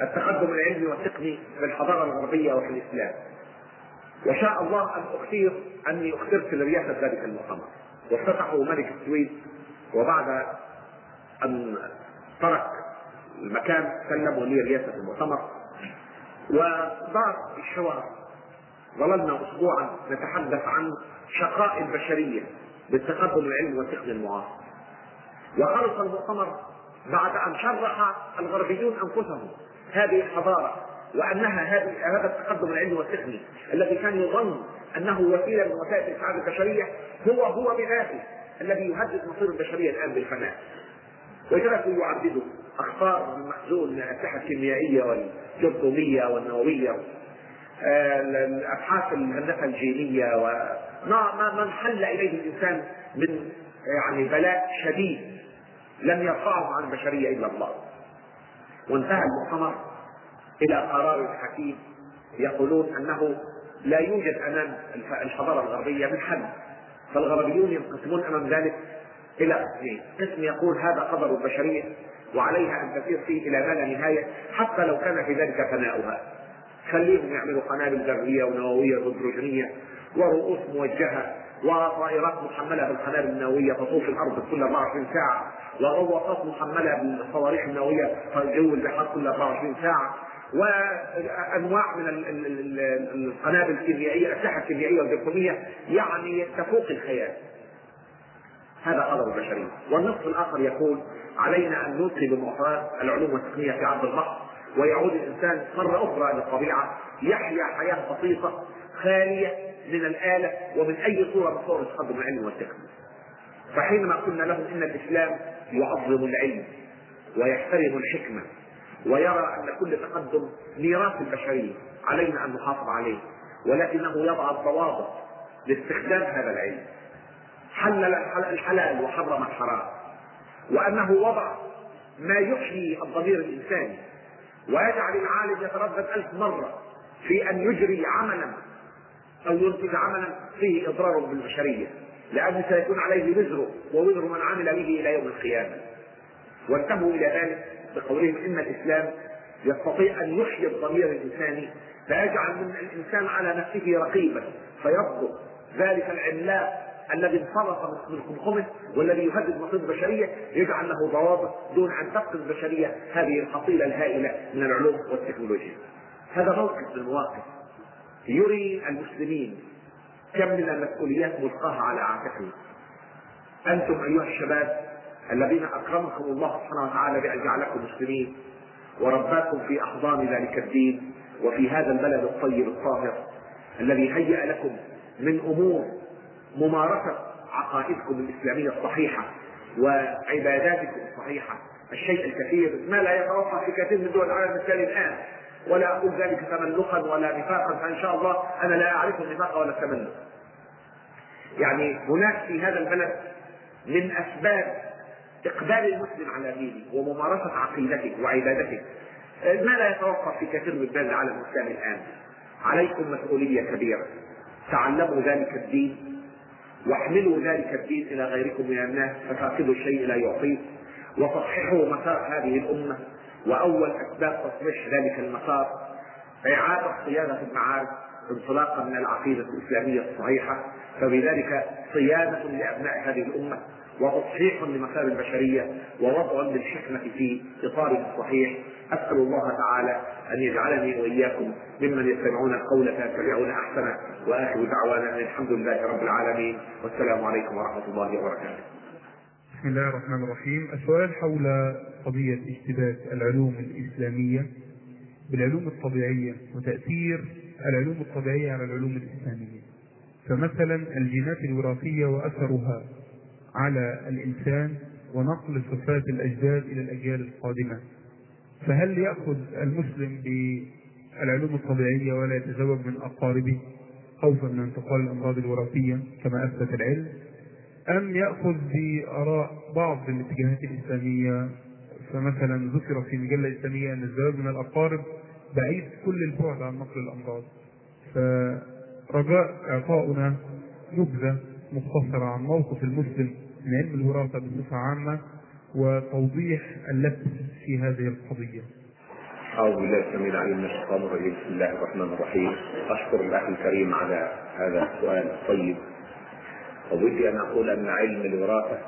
التقدم العلمي والتقني في الحضارة الغربية وفي الإسلام. وشاء الله أن أختير أني اخترت لرئاسة ذلك المؤتمر. وافتتحه ملك السويد وبعد أن ترك المكان سلمه لي رئاسة المؤتمر ودار الحوار ظللنا أسبوعا نتحدث عن شقاء البشرية بالتقدم العلمي والتقني المعاصر. وخلص المؤتمر بعد أن شرح الغربيون أنفسهم هذه الحضارة وأنها هذا التقدم العلمي والتقني الذي كان يظن أنه وسيلة من وسائل الإسعاد البشرية هو هو بذاته الذي يهدد مصير البشرية الآن بالفناء. وجلسوا يعددوا اخطار المخزون من الاسلحه الكيميائيه والجرثومية والنووية الأبحاث الهندسة الجينية وما ما ما انحل إليه الإنسان من يعني بلاء شديد لم يرفعه عن البشرية إلا الله. وانتهى المؤتمر إلى قرار حكيم يقولون أنه لا يوجد أمام الحضارة الغربية من حل. فالغربيون ينقسمون أمام ذلك إلى قسمين، قسم يقول هذا قدر البشريه وعليها أن تسير فيه إلى ما لا نهاية حتى لو كان في ذلك فناؤها. خليهم يعملوا قنابل ذرية ونووية هيدروجينية ورؤوس موجهة وطائرات محملة بالقنابل النووية تطوف الأرض كل 24 ساعة وغواصات محملة بالصواريخ النووية جو البحار كل 24 ساعة وأنواع من القنابل الكيميائية الأسلحة الكيميائية والجرثوميه يعني تفوق الخيال هذا قدر البشرية. والنصف الآخر يقول علينا أن نلقي بمعطيات العلوم والتقنية في عرض البحر ويعود الإنسان مرة أخرى إلى الطبيعة يحيا حياة بسيطة خالية من الآلة ومن أي صورة من صور التقدم العلمي والتقني فحينما قلنا لهم إن الإسلام يعظم العلم ويحترم الحكمة ويرى أن كل تقدم ميراث البشرية علينا أن نحافظ عليه ولكنه يضع الضوابط لاستخدام هذا العلم. حلل الحلال وحرم الحرام. وأنه وضع ما يحيي الضمير الإنساني. ويجعل العالم يتردد ألف مرة في أن يجري عملا أو ينتج عملا فيه إضرار بالبشرية. لأنه سيكون عليه وزره ووزر من عمل به إلى يوم القيامة. وانتهوا إلى ذلك بقولهم إن الإسلام يستطيع أن يحيي الضمير الإنساني فيجعل من الإنسان على نفسه رقيبا فيضبط ذلك العملاق الذي انصرف من خمخمه والذي يهدد مصير البشريه يجعل له ضوابط دون أن تفقد البشرية هذه الحصيله الهائلة من العلوم والتكنولوجيا. هذا موقف من المواقف يري المسلمين كم من المسؤوليات ملقاها على عاتقهم. أنتم أيها الشباب الذين أكرمكم الله سبحانه وتعالى بأن جعلكم مسلمين ورباكم في أحضان ذلك الدين وفي هذا البلد الطيب الطاهر الذي هيأ لكم من أمور ممارسة عقائدكم الإسلامية الصحيحة وعباداتكم الصحيحة الشيء الكثير ما لا يتوقع في كثير من دول العالم الثاني الآن ولا أقول ذلك تملقا ولا نفاقا فإن شاء الله أنا لا أعرف النفاق ولا التملق. يعني هناك في هذا البلد من أسباب إقبال المسلم على دينه وممارسة عقيدته وعبادته ما لا يتوقف في كثير من بلاد العالم الاسلامي الآن. عليكم مسؤولية كبيرة. تعلموا ذلك الدين واحملوا ذلك الدين إلى غيركم من الناس فتاخذوا الشيء لا يعطيه وتصححوا مسار هذه الأمة. وأول أسباب تصحيح ذلك المسار إعادة صيانة المعارف انطلاقا من العقيدة الإسلامية الصحيحة. فبذلك صيانة لأبناء هذه الأمة وتصحيح لمسار البشرية ووضع للحكمة في اطاره الصحيح. أسأل الله تعالى أن يجعلني وإياكم ممن يستمعون القول فيتبعون أحسنه وآخر دعوانا أن الحمد لله رب العالمين. والسلام عليكم ورحمة الله وبركاته. بسم الله الرحمن الرحيم. السؤال حول قضية اشتباك العلوم الإسلامية بالعلوم الطبيعية وتأثير العلوم الطبيعية على العلوم الإسلامية. فمثلا الجينات الوراثية وأثرها على الإنسان ونقل صفات الأجداد إلى الأجيال القادمة. فهل يأخذ المسلم بالعلوم الطبيعية ولا يتزوج من أقاربه خوفا من انتقال الأمراض الوراثية كما أثبت العلم؟ أم يأخذ بآراء بعض الاتجاهات الإسلامية؟ فمثلا ذكر في مجلة إسلامية أن الزواج من الأقارب بعيد كل البعد عن نقل الأمراض. فرجاء إعطاؤنا نبذة مختصرة عن موقف المسلم من علم الوراثة بصفة عامة وتوضيح اللبس في هذه القضية. أعوذ بالله السميع العليم من الشيطان الرجيم. بسم الله الرحمن الرحيم. أشكر الأخ الكريم على هذا السؤال الطيب. وودي أن أقول أن علم الوراثة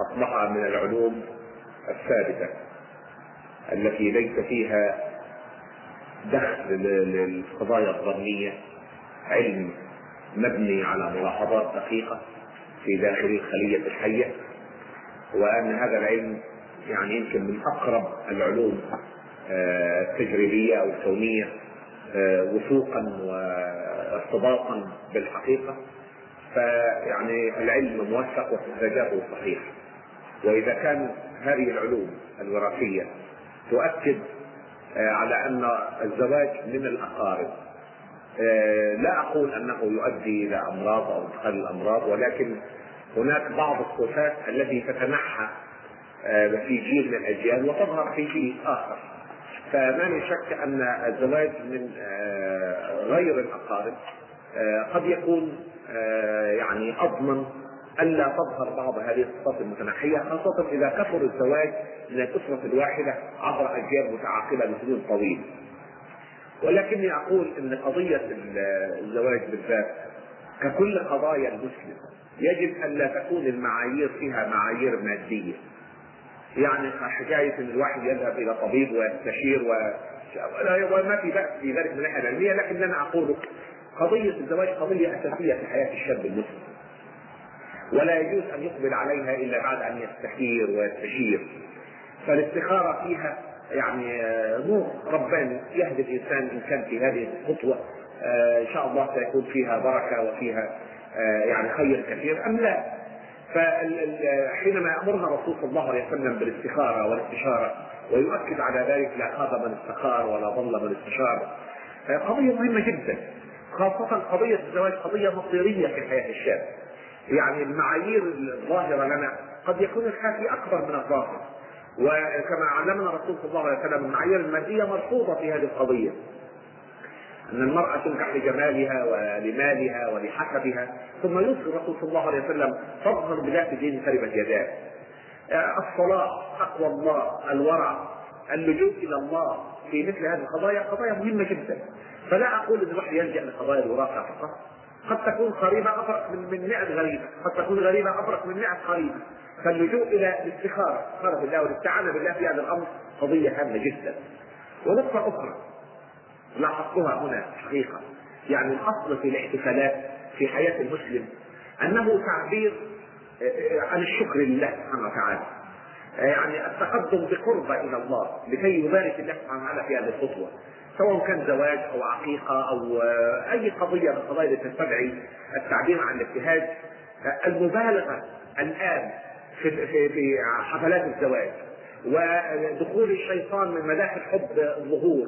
أصبح من العلوم الثابتة التي ليس فيها دخل للقضايا الظنية علم مبني على ملاحظات دقيقة في داخل الخلية الحية. وأن هذا العلم يعني يمكن من أقرب العلوم التجريبية أو الكونية وثوقا وارتباطا بالحقيقة. فيعني العلم موثق واستنتاجاته صحيحة وإذا كان هذه العلوم الوراثية تؤكد على أن الزواج من الأقارب. لا أقول أنه يؤدي إلى أمراض أو انتقال الأمراض ولكن هناك بعض الصفات التي تتنحى في جيل من الأجيال وتظهر في جيل آخر فما من شك أن الزواج من غير الأقارب قد يكون يعني أضمن ألا تظهر بعض هذه الصفات المتنحية خاصة إذا كثر الزواج من الأسرة الواحدة عبر أجيال متعاقبة لسنين طويلة. ولكني أقول أن قضية الزواج بالذات ككل قضايا المسلم يجب أن لا تكون المعايير فيها معايير مادية. يعني حكاية أن الواحد يذهب إلى طبيب ويستشير و وما في بأس في ذلك من الناحية العلمية لكن أنا أقول قضية الزواج قضية أساسية في حياة الشاب المسلم. ولا يجوز أن يقبل عليها إلا بعد أن يستخير ويستشير فالاستخارة فيها يعني نور رباني يهدي الإنسان إن كان في هذه الخطوة إن شاء الله سيكون فيها بركة وفيها يعني خير كثير أم لا. فحينما يامرها الرسول صلى الله عليه وسلم بالاستخارة والاستشارة ويؤكد على ذلك لا خاب من استخار ولا ضل من استشار قضيه مهمة جدا خاصة قضية الزواج قضية مصيرية في حياة الشاب. يعني المعايير الظاهرة لنا قد يكون الخافي أكبر من الظاهر وكما علمنا الرسول صلى الله عليه وسلم المعايير المادية مرفوضة في هذه القضية. أن المرأة تنكح لجمالها ولمالها ولحسبها ثم يوصي الرسول صلى الله عليه وسلم فاظهر بذات الدين تربت يداه. الصلاة تقوى الله الورع اللجوء إلى الله في مثل هذه القضايا قضايا مهمة جدا. فلا أقول إن الواحد يلجأ لقضايا الوراثة فقط. قد تكون قريبة أفرق من من 100 غريبة. قد تكون غريبة أفرق من 100 قريبة. فاللجوء إلى الاستخاره استخاره بالله والاستعانه بالله في هذا الأمر قضية هامة جدا. ونقطة لاحظتها هنا حقيقة. يعني الأصل في الاحتفالات في حياة المسلم أنه تعبير عن الشكر لله سبحانه وتعالى. يعني التقدم بقربة إلى الله لكي يبارك الله سبحانه وتعالى في هذه الخطوة. سواء كان زواج أو عقيقة أو أي قضية من القضايا تستدعي التعبير عن الابتهاج المبالغة الآن في في حفلات الزواج ودخول الشيطان من مداخل حب الظهور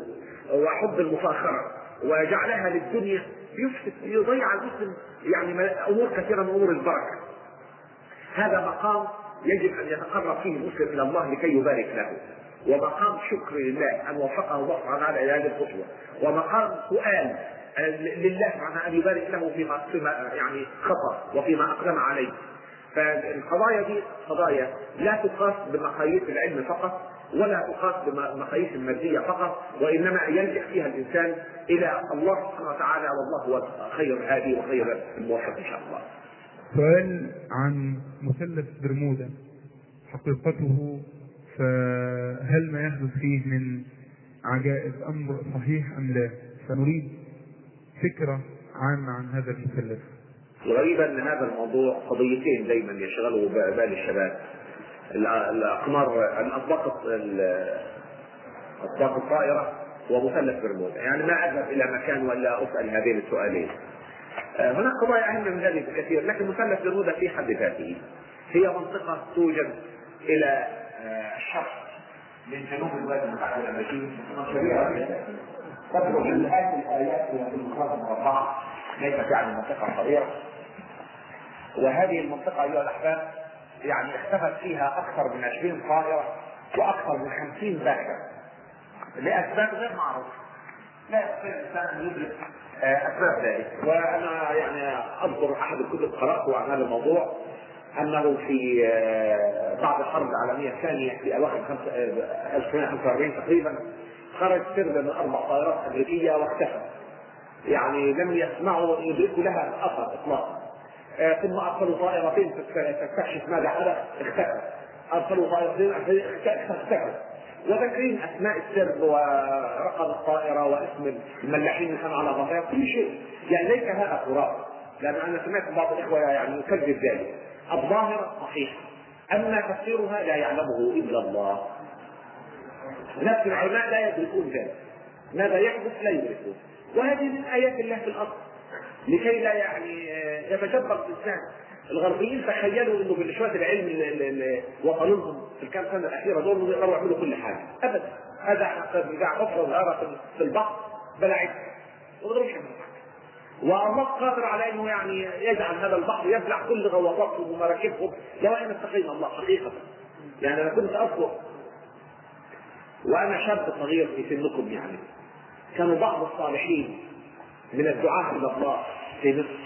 وحب المفاخرة وجعلها للدنيا يفسد يضيع المسلم يعني أمور كثيرة من أمور البركة. هذا مقام يجب أن يتقرب فيه المسلم إلى الله لكي يبارك له. ومقام شكر لله أن وفقه الله سبحانه وتعالى إلى هذه الخطوة. ومقام سؤال لله سبحانه أن يبارك له فيما فيما يعني خطأ وفيما أقدم عليه. فالقضايا دي قضايا لا تقاس بمقاييس العلم فقط ولا تقاس بمقاييس المادية فقط وإنما يلجا فيها الإنسان إلى الله سبحانه وتعالى والله هو خير الهادي وخير الموفق إن شاء الله. سؤال عن مثلث برمودا حقيقته فهل ما يحدث فيه من عجائز أمر صحيح أم لا؟ فنريد فكرة عامة عن هذا المثلث. الغريب إن هذا الموضوع قضيتين دايما يشغلوا بال الشباب الأقمار الأطباق اطباق الطائرة ومثلث برمودا. يعني ما أذهب إلى مكان ولا أسأل هذين السؤالين. هناك قضايا أهم من ذلك بكثير لكن مثلث برمودا في حد ذاته هي منطقة توجد إلى الشرق من جنوب الولايات المتحده الامريكيه تدرج الآيات الايات في المخاطب المربعه ليست يعني منطقة صغيرة. وهذه المنطقة أيها الأحباب يعني اختفت فيها أكثر من 20 طائرة وأكثر من 50 باحث لاسباب غير معروفه لا يستطيع الإنسان أن يدرك أسباب ذلك. وأنا يعني اذكر أحد الكتب قرأته عن هذا الموضوع أنه في بعد الحرب العالمية الثانية في أواخر 1945 تقريبا خرج سرب من أربع طائرات أمريكية واختفى. يعني لم يسمعوا يدركوا لها الأثر اطلاقا. ثم أرسلوا طائرتين تستكشف ماذا؟ حدث اختفى. أرسلوا طائرتين اختفى وذاكرين أسماء السرب ورقم الطائرة واسم الملاحين اللي كانوا على ظهرها كل شيء. يعني ليس هذا خرافه لأن أنا سمعت بعض الإخوة يعني يكذب ذلك. الظاهرة صحيحة. أما تفسيرها لا يعلمه إلا الله. نفس العلماء لا يدركون ذلك. ماذا يحدث؟ لا يدركون. وهذه من آيات الله في الأرض لكي لا يعني يتجبر الإنسان. الغربيين تخيلوا إنه بشويه العلم اللي وصلوا في الكام سنة الأخيرة دول يقدروا يعملوا كل حاجة. ابدا. هذا بتاع حفره صغيره في البحر بلعت ما يقدروش يعملوا والله قادر على إنه يعني يجعل هذا البحر يبلع كل غواصاتهم ومراكبهم لو أن اتقينا الله حقيقة. يعني أنا كنت اذكر وأنا شاب صغير في سنكم يعني. كانوا بعض الصالحين. من الدعاة إلى الله. في مصر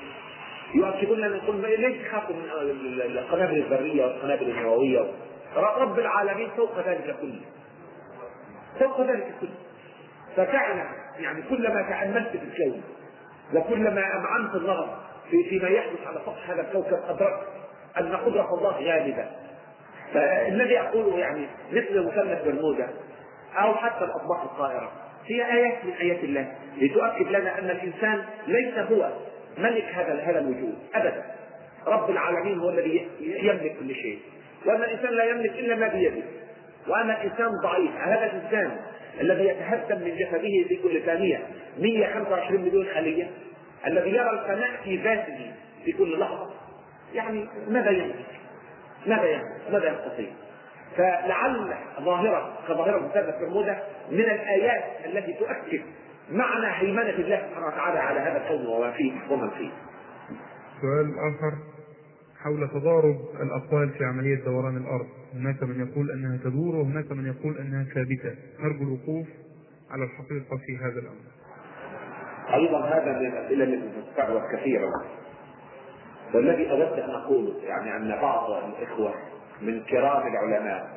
يؤكدون لنا يقول ليش تخافوا من القنابل الذريه والقنابل النووية. رب العالمين فوق ذلك كله. فوق ذلك كله. ففعلا يعني كلما تأملت في الكون وكلما أمعنت النظر في فيما يحدث على سطح هذا الكوكب أدركت أن قدرة الله غالبة. فالذي أقوله يعني مثل مثلث برمودا أو حتى الأطباق الطائرة. هي ايات من آيات الله. لتؤكد لنا أن الإنسان ليس هو ملك هذا هذا الوجود. ابدا. رب العالمين هو الذي يملك كل شيء. وان الإنسان لا يملك إلا ما بيده. وان الإنسان ضعيف. هذا الإنسان الذي يتهدم من جسده في كل ثانية 125 مليون خليه الذي يرى الفناء في ذاته في كل لحظة. يعني ماذا يملك؟ ماذا يملك؟ ماذا يستطيع؟ فلعل ظاهرة كظاهرة مثلث برمودا من الآيات التي تؤكد معنى هيمنة الله سبحانه وتعالى على هذا الكون وما فيه ومن فيه. سؤال آخر. حول تضارب الأقوال في عملية دوران الأرض هناك من يقول أنها تدور وهناك من يقول أنها ثابتة. نرجو الوقوف على الحقيقة في هذا الأمر. أيضا هذا من الأسئلة التي تستعرض كثيرا والذي أود أن أقوله يعني أن بعض الإخوة من كرام العلماء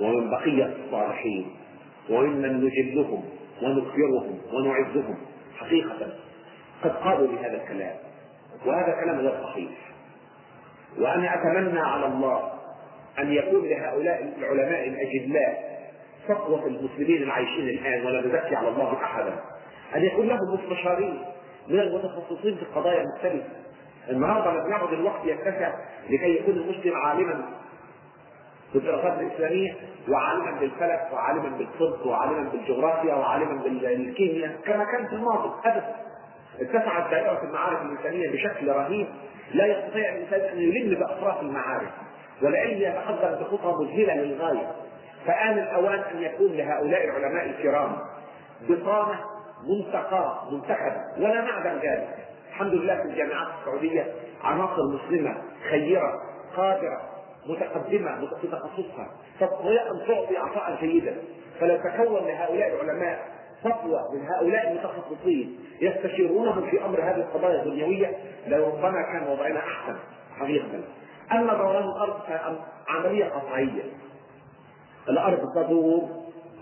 ومن بقية الصالحين وممن نجلهم ونكبرهم ونعزهم. حقيقة قد قالوا بهذا الكلام وهذا كلام غير صحيح. وأنا اتمنى على الله أن يكون لهؤلاء العلماء الأجلاء صفوه المسلمين العايشين الآن ولا نزكي على الله أحدا. أن يكون لهم مستشارين من المتخصصين في القضايا المختلفة النهارده لم يعد الوقت يتسع لكي يكون المسلم عالما في الدراسات الاسلاميه وعالما بالفلك وعالما بالطب وعالما بالجغرافيا وعالما بالكيمياء كما كان في الماضي ابدا. اتسعت دائرة المعارف الإنسانية بشكل رهيب لا يستطيع الإنسان أن يلم بأطراف المعارف والعلم يتقدم بخطى مذهلة للغاية. فآن الأوان أن يكون لهؤلاء العلماء الكرام بطانة منتقاة منتخبة ولا نعدم ذلك. الحمد لله في الجامعات السعودية عناصر مسلمة خيرة قادرة متقدمة في تخصصها تستطيع أن تعطي عطاء جيدا فلو تكون لهؤلاء العلماء صفوة من هؤلاء المتخصصين يستشيرونهم في أمر هذه القضايا الدنيوية لربما كان وضعنا أحسن حقيقة. أما دوران الأرض فعملية قطعية. الأرض تدور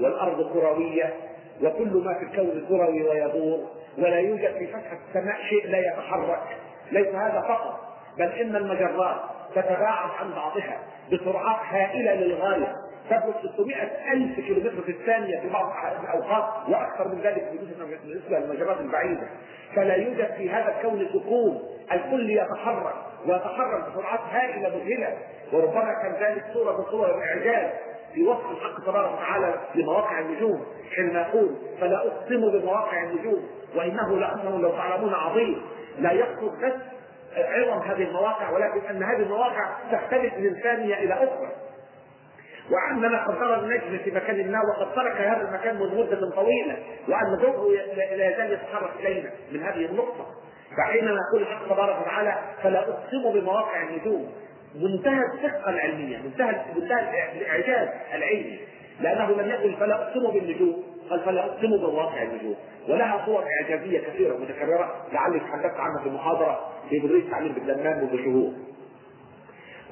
والأرض كروية وكل ما في الكون كروي ويدور ولا يوجد في فتحة السماء شيء لا يتحرك. ليس هذا فقط بل إن المجرات تتباعد عن بعضها بسرعات هائلة للغاية. تبلغ 600 ألف كيلومتر في الثانية في بعض الأوقات وأكثر من ذلك بالنسبة للمجرات البعيدة. فلا يوجد في هذا الكون سكون الكل يتحرك ويتحرك بسرعات هائلة مذهلة. وربما كان ذلك صورة من صور الإعجاز في وصف الحق تبارك وتعالى لمواقع النجوم. حينما يقول فلا أقسم بمواقع النجوم وإنه لقسم لو تعلمون عظيم. لا يقصد بس عظم هذه المواقع ولكن أن هذه المواقع تختلف من ثانية إلى أخرى. واننا قد نرى النجم في مكان ما وقد ترك هذا المكان منذ مدة طويلة وأن ضوءه لا يزال يتحرك إلينا من هذه النقطة. فحينما يقول الحق تبارك وتعالى فلا أقسم بمواقع النجوم. منتهى الدقه العلمية منتهى منتهى الاعجاز العلمي. لأنه لم يقل فلا أقسم بالنجوم قال فلا أقسم بواقع النجوم ولها صور إعجازية كثيرة متكررة لعلي تحدثت عنها في محاضره في تدريس تعليم بالدمام منذ شهور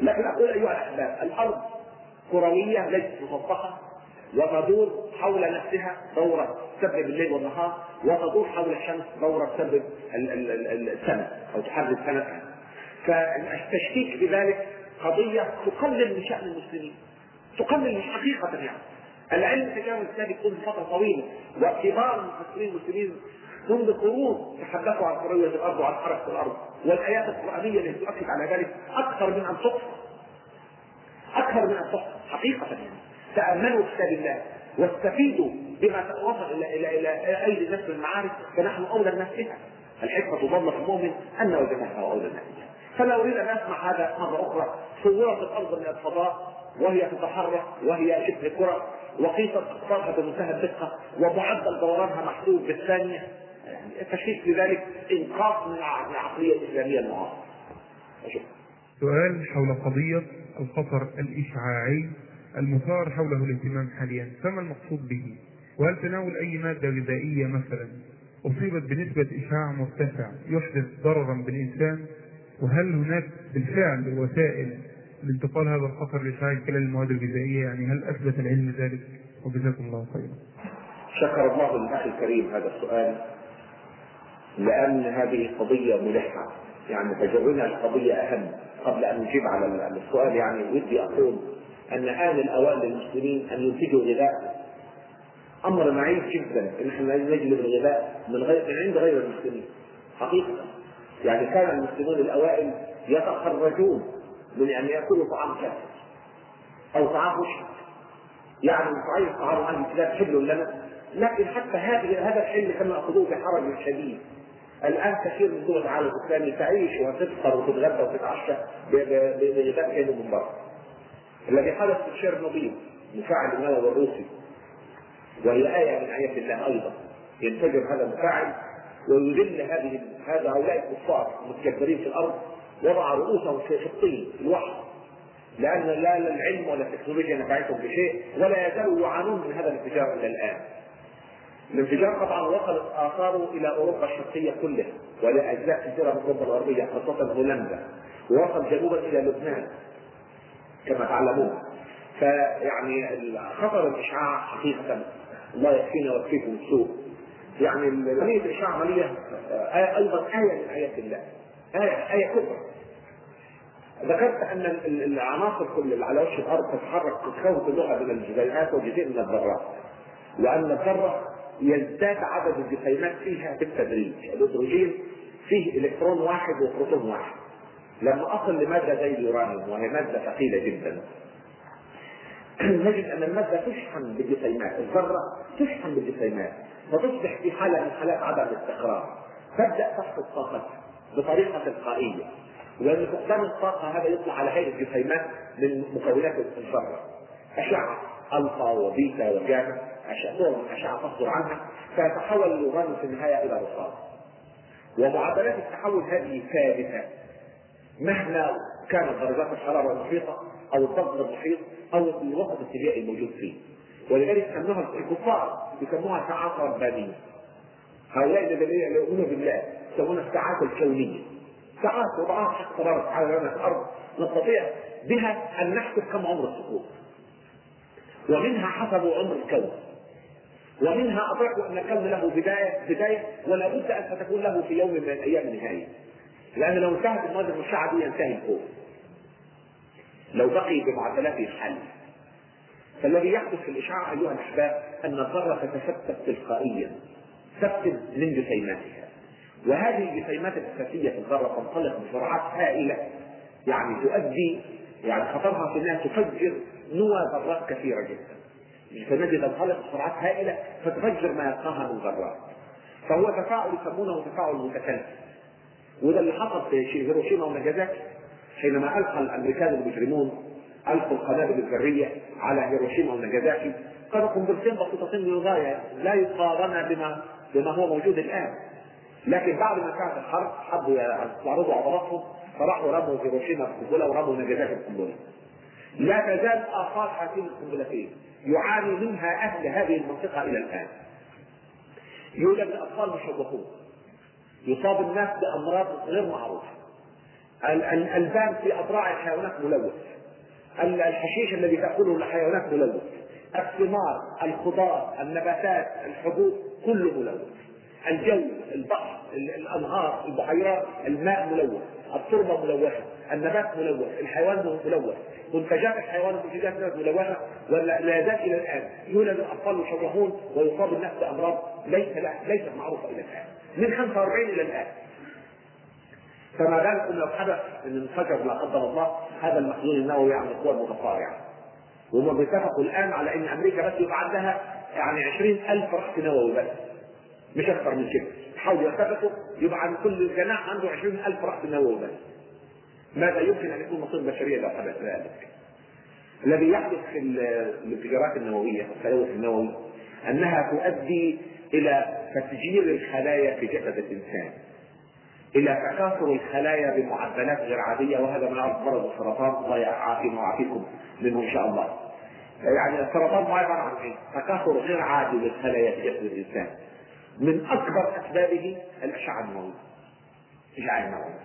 لكن أقول أيها الأحباب الأرض كروية ليست مسطحه وتدور حول نفسها دورة تسبب الليل والنهار وتدور حول الشمس دورة تسبب السنة أو تحرك سنتها. فالتشكيك بذلك قضية تقلل من شأن المسلمين تقلل من حقيقة يعني العلم الإسلامي الثاني منذ فترة طويلة وكبار المفسرين المسلمين منذ قرون تحدثوا عن كروية الأرض وعن حركة الأرض. والآيات القرآنية التي تؤكد على ذلك أكثر من أن تحصى أكثر من أن تحصى حقيقة يعني. تأملوا كتاب الله واستفيدوا بما وصل إلى إلى إلى أيدي الناس من المعارف فنحن أولى الناس بها. الحكمة تضل في المؤمن أن وجدناها وأولى الناس بها. فلا أريد أن أسمع هذا مرة أخرى. صورت الأرض من الفضاء وهي تتحرك وهي شبه كرة وقيست أقطارها بمنتهى الدقة ومعدل دورانها محسوب بالثانية. يعني التشكيك في ذلك إنقاذ من العقلية الإسلامية المعاصرة. سؤال حول قضية الخطر الإشعاعي المثار حوله الإهتمام حاليا فما المقصود به؟ وهل تناول أي مادة غذائية مثلا أصيبت بنسبة إشعاع مرتفع يحدث ضررا بالإنسان وهل هناك بالفعل وسائل لانتقال هذا الخطر لشعاع خلال المواد الغذائية يعني هل أثبت العلم ذلك؟ وجزاكم الله خيرا. شكر الله للأخ الكريم هذا السؤال لأن هذه قضية ملحه يعني تجرنا القضية أهم. قبل أن نجيب على السؤال يعني ودي أقول أن آن الأوان للمسلمين أن ينتجوا غذاء أمر معيب جدا. ان إحنا نجلب الغذاء من غير من عند غير المسلمين. حقيقة. يعني كان المسلمون الأوائل يتخرجون من أن يأكلوا طعام كافر أو طعام مشرك يعني صحيح طعام أهل الكتاب حل لنا لكن حتى هذه هذا الحل كانوا ياخذوه بحرج شديد. الآن كثير من دول العالم الإسلامي تعيش وتفطر وتتغدى وتتعشى بغذاء كانوا من بره الذي حدث في تشيرنوبيل مفاعل النووي الروسي وهي آية من آيات الله أيضا. ينفجر هذا المفاعل ويذل هذه هذا هؤلاء الكفار المتكبرين في الأرض وضع رؤوسهم في الطين في الوحل. لأن لا العلم ولا التكنولوجيا نفعتهم بشيء ولا يزالوا يعانون من هذا الانفجار إلى الآن. الانفجار طبعا وصلت آثاره إلى أوروبا الشرقية كلها ولاجزاء كثيرة من أوروبا الغربية خاصة هولندا. ووصل جنوبا إلى لبنان كما تعلمون. فيعني خطر الإشعاع حقيقة. الله يكفينا ويكفيكم السوء. يعني عمليه الاشعاع عمليه آه، أيضا آية من آيات الله. آية آية كبرى ذكرت أن العناصر كل اللي على وجه الأرض تتحرك تتكون كلها من الجزيئات وجزيء من الذرات. لأن الذرة يزداد عدد الجسيمات فيها بالتدريج الهيدروجين فيه إلكترون واحد وبروتون واحد. لما أصل لمادة زي اليورانيوم وهي مادة ثقيلة جدا. (clears throat) نجد أن المادة تشحن بالجسيمات الذرة تشحن بالجسيمات فتصبح في حالة من حالات عدم الاستقرار تبدأ تفقد طاقتها بطريقة تلقائية. لأن فقدان الطاقة هذا يطلع على هيئة جسيمات من مكونات الذرة. أشعة ألفا وبيتا وجاما. اشعه اشعه تصدر عنها فيتحول اليورانيوم في النهاية إلى رصاص. ومعدلات التحول هذه ثابتة. مهما كانت درجات الحرارة المحيطه أو الضغط المحيط أو الوسط الكيميائي الموجود فيه. ولذلك سموها الكفار يسموها ساعات ربانية. هؤلاء الذين يؤمنون بالله يسمونها الساعات الكونية. ساعات وضعها حق تبارك وتعالى لنا في الأرض. نستطيع بها أن نحسب كم عمر السقوط. ومنها حسب عمر الكون. ومنها أدركوا أن الكون له بداية بداية ولا بد أن ستكون له في يوم من الأيام نهاية لأن لو انتهت المواد المشعة دي ينتهي الكون لو بقي بمعدلاته الحل. فالذي يحدث في الإشعاع أيها الأحباب أن الذرة تتفتت تلقائيا. تفقد من جسيماتها وهذه الجسيمات الأساسية في الذرة تنطلق بسرعات هائلة. يعني تؤدي يعني خطرها في إنها تفجر نوى ذرات كثيرة جدا. فنجد تنطلق بسرعات هائلة فتفجر ما يلقاها من ذرات فهو تفاعل يسمونه تفاعل متكلف وده اللي حصل في هيروشيما وناجازاكي حينما ألقى الأمريكان المجرمون ألقوا القنابل الذرية على هيروشيما وناجازاكي كانوا قنبلتين بسيطتين للغايه لا يقارن بما بما هو موجود الآن. لكن بعد ما كانت الحرب حبوا يعرضوا عضلاتهم فراحوا رموا هيروشيما القنبله ورموا ناجازاكي القنبله لا تزال اثار هاتين القنبلتين يعاني منها أهل هذه المنطقة إلى الآن. يولد الاطفال مشوهون يصاب الناس بأمراض غير معروفة. الالبان في أضراع الحيوانات ملوث. الحشيش الذي تأكله الحيوانات ملوث. الثمار الخضار النباتات الحبوب كله ملوث. الجو البحر الأنهار البحيرات الماء ملوث. التربة ملوثة النبات ملوث الحيوان ملوث. منتجات الحيوان ومنتجات ملوثة ولا لا زال إلى الآن. يولد الاطفال يشوهون ويصاب الناس بأمراض ليس ليست معروفة إلى الآن. من 45 إلى الآن. فما بالكم لو حدث أن انفجر لا قدر الله؟ هذا المخزون النووي عن القوى المتصارعه وهم بيتفقوا الآن على إن أمريكا بس يبقى عندها يعني 20000 رأس نووي بس. مش أكثر من كده. حاولوا يتفقوا يبقى عن كل جناح عنده 20000 رأس نووي بس ماذا يمكن أن يكون مصير بشرية لو حدث ذلك؟ الذي يحدث في الانفجارات النووية التلوث النووي أنها تؤدي إلى تفجير الخلايا في جسد الإنسان إلى تكاثر الخلايا بمعدلات غير عادية وهذا ما يعرف مرض السرطان الله يعافينا ويعافيكم منه إن شاء الله. يعني السرطان عباره عن إيه؟ تكاثر غير عادي للخلايا في جسد الإنسان. من أكبر أسبابه الاشعه النوويه. الاشعه النوويه.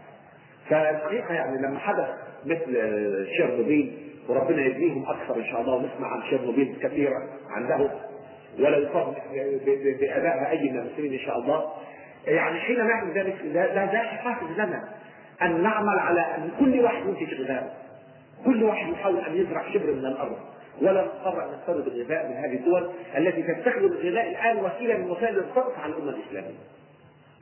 فالحقيقة يعني لما حدث مثل شيرنوبيل وربنا يجزيهم أكثر إن شاء الله ونسمع عن شيرنوبيل كثيرا عندهم ولا يصاب بادائها أي من المسلمين إن شاء الله يعني حين نعمل ذلك لا ده حافز لنا أن نعمل على أن كل واحد ينتج غذاء كل واحد يحاول أن يزرع شبر من الأرض ولا نضطر أن نستورد الغذاء من هذه الدول التي تستخدم الغذاء الآن وسيلة من وسائل الضغط على الأمة الإسلامية.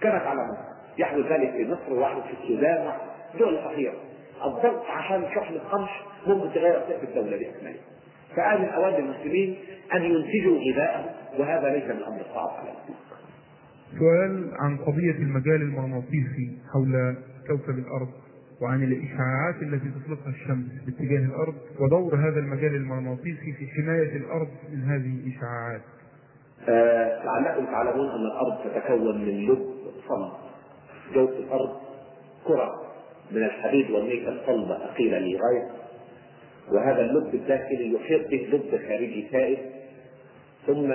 كما تعلمون يحدث ذلك في مصر ويحدث في السودان دول فقيره. الضغط عشان شحن القمح ممكن تغير سقف الدولة باكملها. فآن من اوان المسلمين أن ينتجوا غذاء وهذا ليس من الامر الصعب عليهم. سؤال عن قضية المجال المغناطيسي حول كوكب الأرض وعن الإشعاعات التي تطلقها الشمس باتجاه الأرض ودور هذا المجال المغناطيسي في حماية الأرض من هذه الإشعاعات. آه، لعلكم تعلمون أن الأرض تتكون من لب صلب. جوف الأرض كرة من الحديد والنيكل الصلبة أقيلة للغاية وهذا اللب الداخلي يحيط به لب خارجي سائل ثم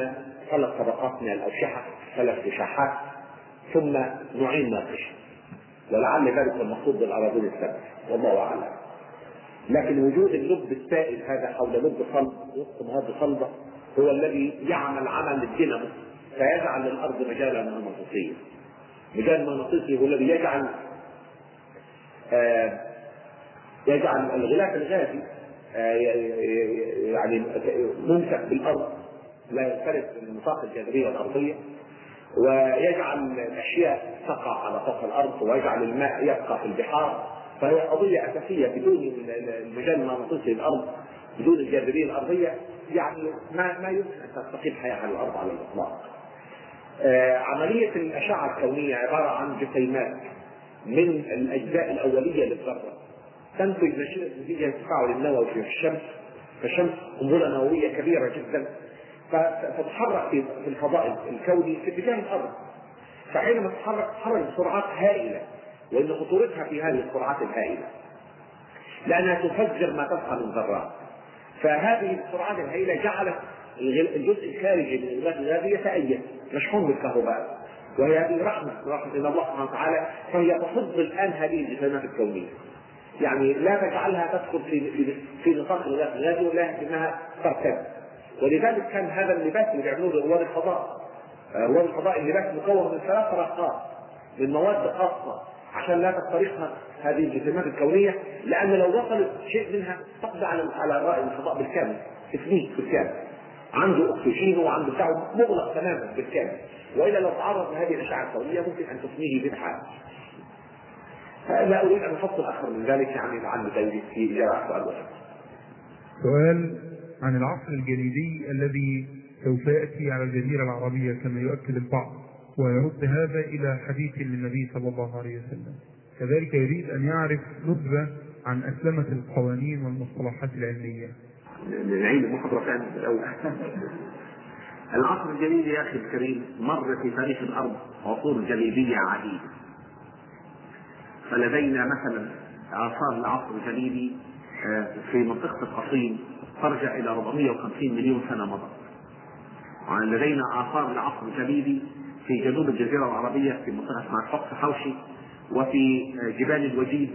ثلاث طبقات من الأوشحة ثلاث وشاحات ثم نوعين ناقشة ولعل ذلك المقصود بالأراضين السبع والله أعلم. لكن وجود اللب السائل هذا حول لب صلب وسط مواد صلبة هو الذي يعمل عمل الدينامو فيجعل للأرض مجالا مغناطيسيا. مجال مغناطيسي هو الذي يجعل آه يجعل الغلاف الغازي آه يعني ممسك بالأرض لا ينفرد من نطاق الجاذبيه الارضيه ويجعل الأشياء تقع على سطح الأرض ويجعل الماء يبقى في البحار. فهي قضية أساسية بدون المجال المغناطيسي للارض بدون الجاذبية الأرضية. يعني ما ما يمكن أن تستقيم حياة على الأرض على الإطلاق. آه عملية الأشعة الكونية عبارة عن جسيمات من الأجزاء الأولية للذرة. تنتج نتيجة تفاعل النووي في الشمس. فالشمس قنبلة نووية كبيرة جدا. فتتحرك في الفضاء الكوني في اتجاه الأرض. فحينما تتحرك تتحرك بسرعات هائلة وإن خطورتها في هذه السرعات الهائلة. لأنها تفجر ما تبقى من ذرات. فهذه السرعات الهائلة جعلت الجزء الخارجي من الغلاف الغازي يتأيد مشحون بالكهرباء. وهي هذه رحمة رحمة من الله سبحانه وتعالى فهي تفض الآن هذه الجسيمات الكونية. يعني لا تجعلها تدخل في, في نطاق الغلاف الغازي ولكنها ترتد. ولذلك كان هذا اللباس اللي بيعملوه رواد الفضاء رواد الفضاء اللباس مكون من ثلاث رقات من مواد خاصة عشان لا تخترقها هذه الجسيمات الكونية لأن لو وصلت شيء منها تقضي على على رائد الفضاء بالكامل تفنيه بالكامل عنده أكسجين وعنده بتاعه مغلق تماما بالكامل وإلا لو تعرض لهذه الأشعة الكونية ممكن أن تفنيه بالحال. فلا أريد أن أفصل أكثر من ذلك يعني لعل ذلك في اجابه سؤال واحد. سؤال عن العصر الجليدي الذي سوف يأتي على الجزيرة العربية كما يؤكد البعض ويرد هذا إلى حديث للنبي صلى الله عليه وسلم. كذلك يريد أن يعرف نبذه عن أسلمة القوانين والمصطلحات العلمية. نعيد المحاضره ثاني الأول. العصر الجليدي يا أخي الكريم مر في تاريخ الأرض عصور جليديه عديدة. فلدينا مثلا آثار العصر الجليدي في منطقة القصيم ترجع إلى 450 مليون سنة مضت. ولدينا آثار العصر الجليدي في جنوب الجزيرة العربية في منطقة اسمها القدس حوشي وفي جبال الوجيد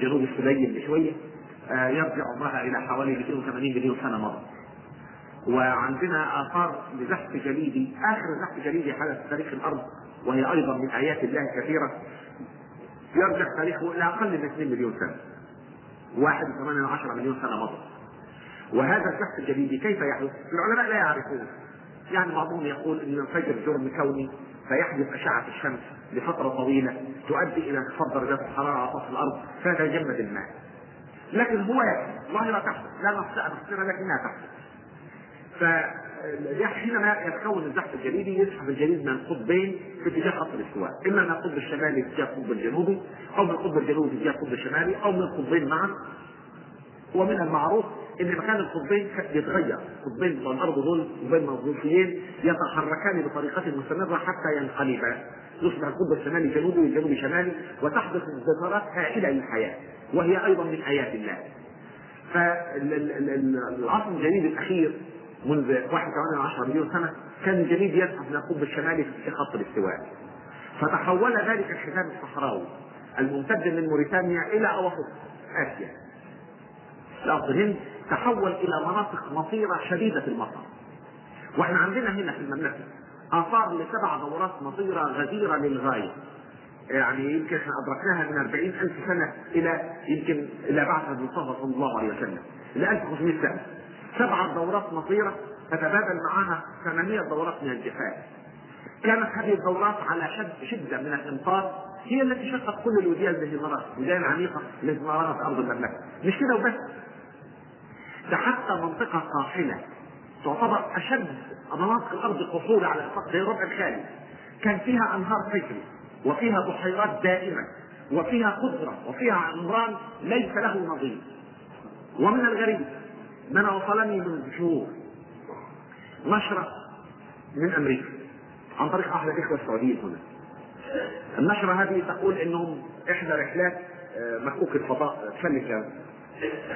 جنوب السليم بشوية يرجع عمرها إلى حوالي 280 مليون سنة مضت. وعندنا آثار لزحف جليدي آخر زحف جليدي حدث في تاريخ الأرض وهي أيضا من آيات الله كثيرة يرجع تاريخه إلى أقل من 2 مليون سنة. 1.8 مليون سنة مضت. وهذا الزحف الجليدي كيف يحدث؟ العلماء لا يعرفون. يعني بعضهم يقول انه ينفجر جرم كوني فيحدث أشعة الشمس لفترة طويلة تؤدي إلى انخفاض درجات الحراره على سطح الأرض فيتجمد الماء. لكن هو ظاهره تحدث لا نستطيع نفسرها لكنها تحدث. فحينما يتكون الزحف الجليدي يزحف الجليد من القطبين في اتجاه خط الاستواء، إما من القطب الشمالي اتجاه القطب الجنوبي، أو من القطب الجنوبي اتجاه القطب الشمالي، أو من القطبين معا. ومن المعروف إن مكان القطبين يتغير، القطبين بتوع الأرض دول قطبين موظوفيين يتحركان بطريقة مستمرة حتى ينقلبا. يصبح القطب الشمالي جنوبي والجنوبي شمالي وتحدث انتصارات هائله للحياة وهي أيضا من ايات الله. فالعصر الجليد الأخير منذ 1.8 مليون سنة كان الجليد يزحف من القطب الشمالي في خط الاستواء. فتحول ذلك الحزام الصحراوي الممتد من موريتانيا إلى أوسط آسيا. الأرض الهند تحول إلى مناطق مطيره شديدة المطر. وإحنا عندنا هنا في المملكة آثار لسبع دورات مطيره غزيرة للغاية. يعني يمكن إحنا أدركناها من 40 ألف سنة إلى يمكن إلى بعث المصطفى صلى الله عليه وسلم إلى 1500 سنة. سبع دورات مطيرة تتبادل معها ثمانية دورات من الجفاف. كانت هذه الدورات على شد شدة من الإمطار هي التي شقت كل الوديان الهمارات، الوديان العميقة لهمارات أرض المملكة. مش كده وبس. ده حتى منطقة قاحلة تعتبر أشد مناطق الأرض قصورا على الإطلاق زي الربع الخالي. كان فيها أنهار تجري وفيها بحيرات دائمة وفيها خضرة وفيها عمران ليس له نظير. ومن الغريب ان أنا وصلني من شهور نشرة من أمريكا عن طريق أحد الإخوة السعوديين هنا النشرة هذه تقول إنهم إحدى رحلات آه، مكوك الفضاء فلكة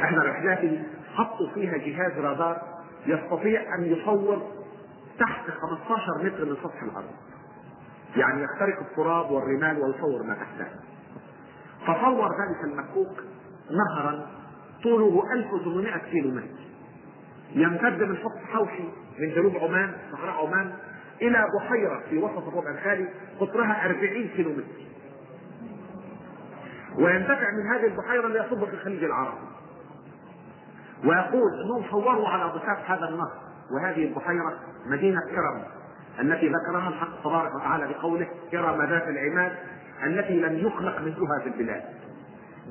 إحنا رحلاتي حطوا فيها جهاز رادار يستطيع أن يصور تحت 15 متر من سطح الأرض. يعني يخترق التراب والرمال ويصور ما تحته فصور ذلك المكوك نهرا طوله 1800 كيلو متر. يمتد من خط حوشي من جنوب عمان صحراء عمان إلى بحيرة في وسط الربع الخالي قطرها 40 كيلو متر. وينتفع من هذه البحيرة ليصب في الخليج العربي ويقول انهم صوروا على ضفاف هذا النهر وهذه البحيرة مدينة كرم التي ذكرها الحق تبارك وتعالى بقوله كرم ذات العماد التي لم يخلق مثلها في البلاد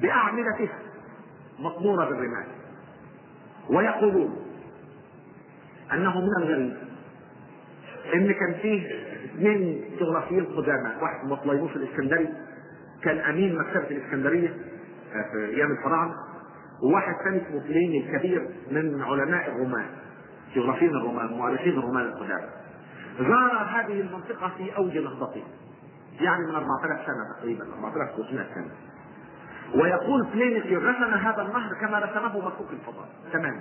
باعمدتها مطموره بالرمال ويقولون أنه من الغريب إن كان فيه اثنين جغرافيين قدامى واحد مطليموس الإسكندري كان أمين مكتبة الإسكندرية آه، في أيام الفراعنة وواحد ثاني اسمه بليني الكبير من علماء الرومان جغرافيين الرومان مؤرخين الرومان القدامى زار هذه المنطقة في أوج نهضته يعني من 4000 سنة تقريبا 4500 سنة. ويقول بليني رسم هذا النهر كما رسمه مكوك الفضاء. تماما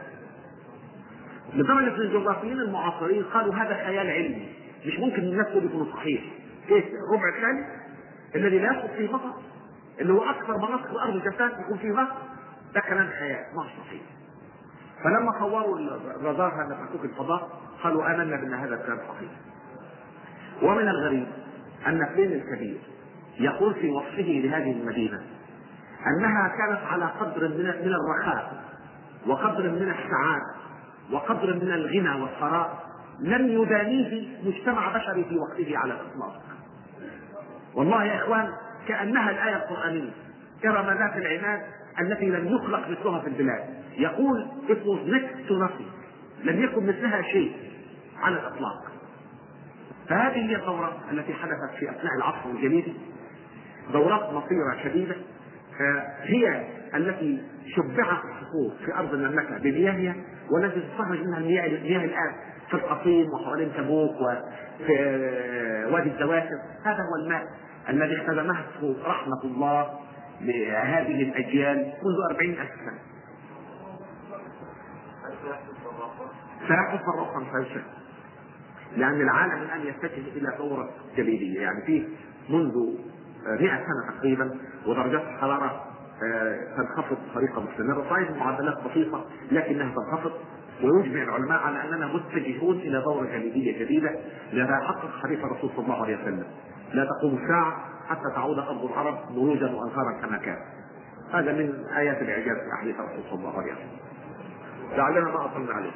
لدرجة أن الجغرافيين المعاصرين قالوا هذا خيال علمي مش ممكن الناس دول يكونوا صحيح. كيف الربع الثاني الذي لا يسقط فيه مطر؟ اللي هو أكثر مناطق الأرض جفاف يكون فيه مطر؟ ده كلام خيال ما صحيح فلما صوروا الرادار هذا مكوك الفضاء قالوا آمنا بأن هذا الكلام صحيح ومن الغريب أن فلين الكبير يقول في وصفه لهذه المدينة أنها كانت على قدر من من الرخاء وقدر من السعادة وقدر من الغنى والثراء لم يدانيه مجتمع بشري في وقته على الإطلاق. والله يا إخوان كأنها الآية القرآنية كرم ذات العماد التي لم يخلق مثلها في البلاد. يقول it was next to nothing. لم يكن مثلها شيء على الإطلاق. فهذه هي الدورة التي حدثت في أثناء العصر الجليدي دورات مصيرة شديدة. هي التي شبعت الصخور في أرض المملكة بمياهها والتي تستخرج منها المياه المياه الآن في القصيم وحوالين تبوك وفي وادي الزواكر هذا هو الماء الذي اختزنته رحمة الله. لهذه الأجيال منذ أربعين ألف سنة. سيحدث مرة أخرى لأن العالم الآن يتجه إلى ثورة جليدية يعني فيه منذ 100 سنة تقريبا ودرجات الحرارة آه، تنخفض بطريقة مستمرة. صحيح معدلات بسيطة لكنها تنخفض. ويجمع العلماء على أننا متجهون إلى دورة جليدية جديدة لما حقق حديث الرسول صلى الله عليه وسلم. لا تقوم الساعة حتى تعود ارض العرب نروجا وانهارا كما كان. هذا من آيات الاعجاز في احاديث الرسول صلى الله عليه وسلم لعلنا ما اطلنا عليه.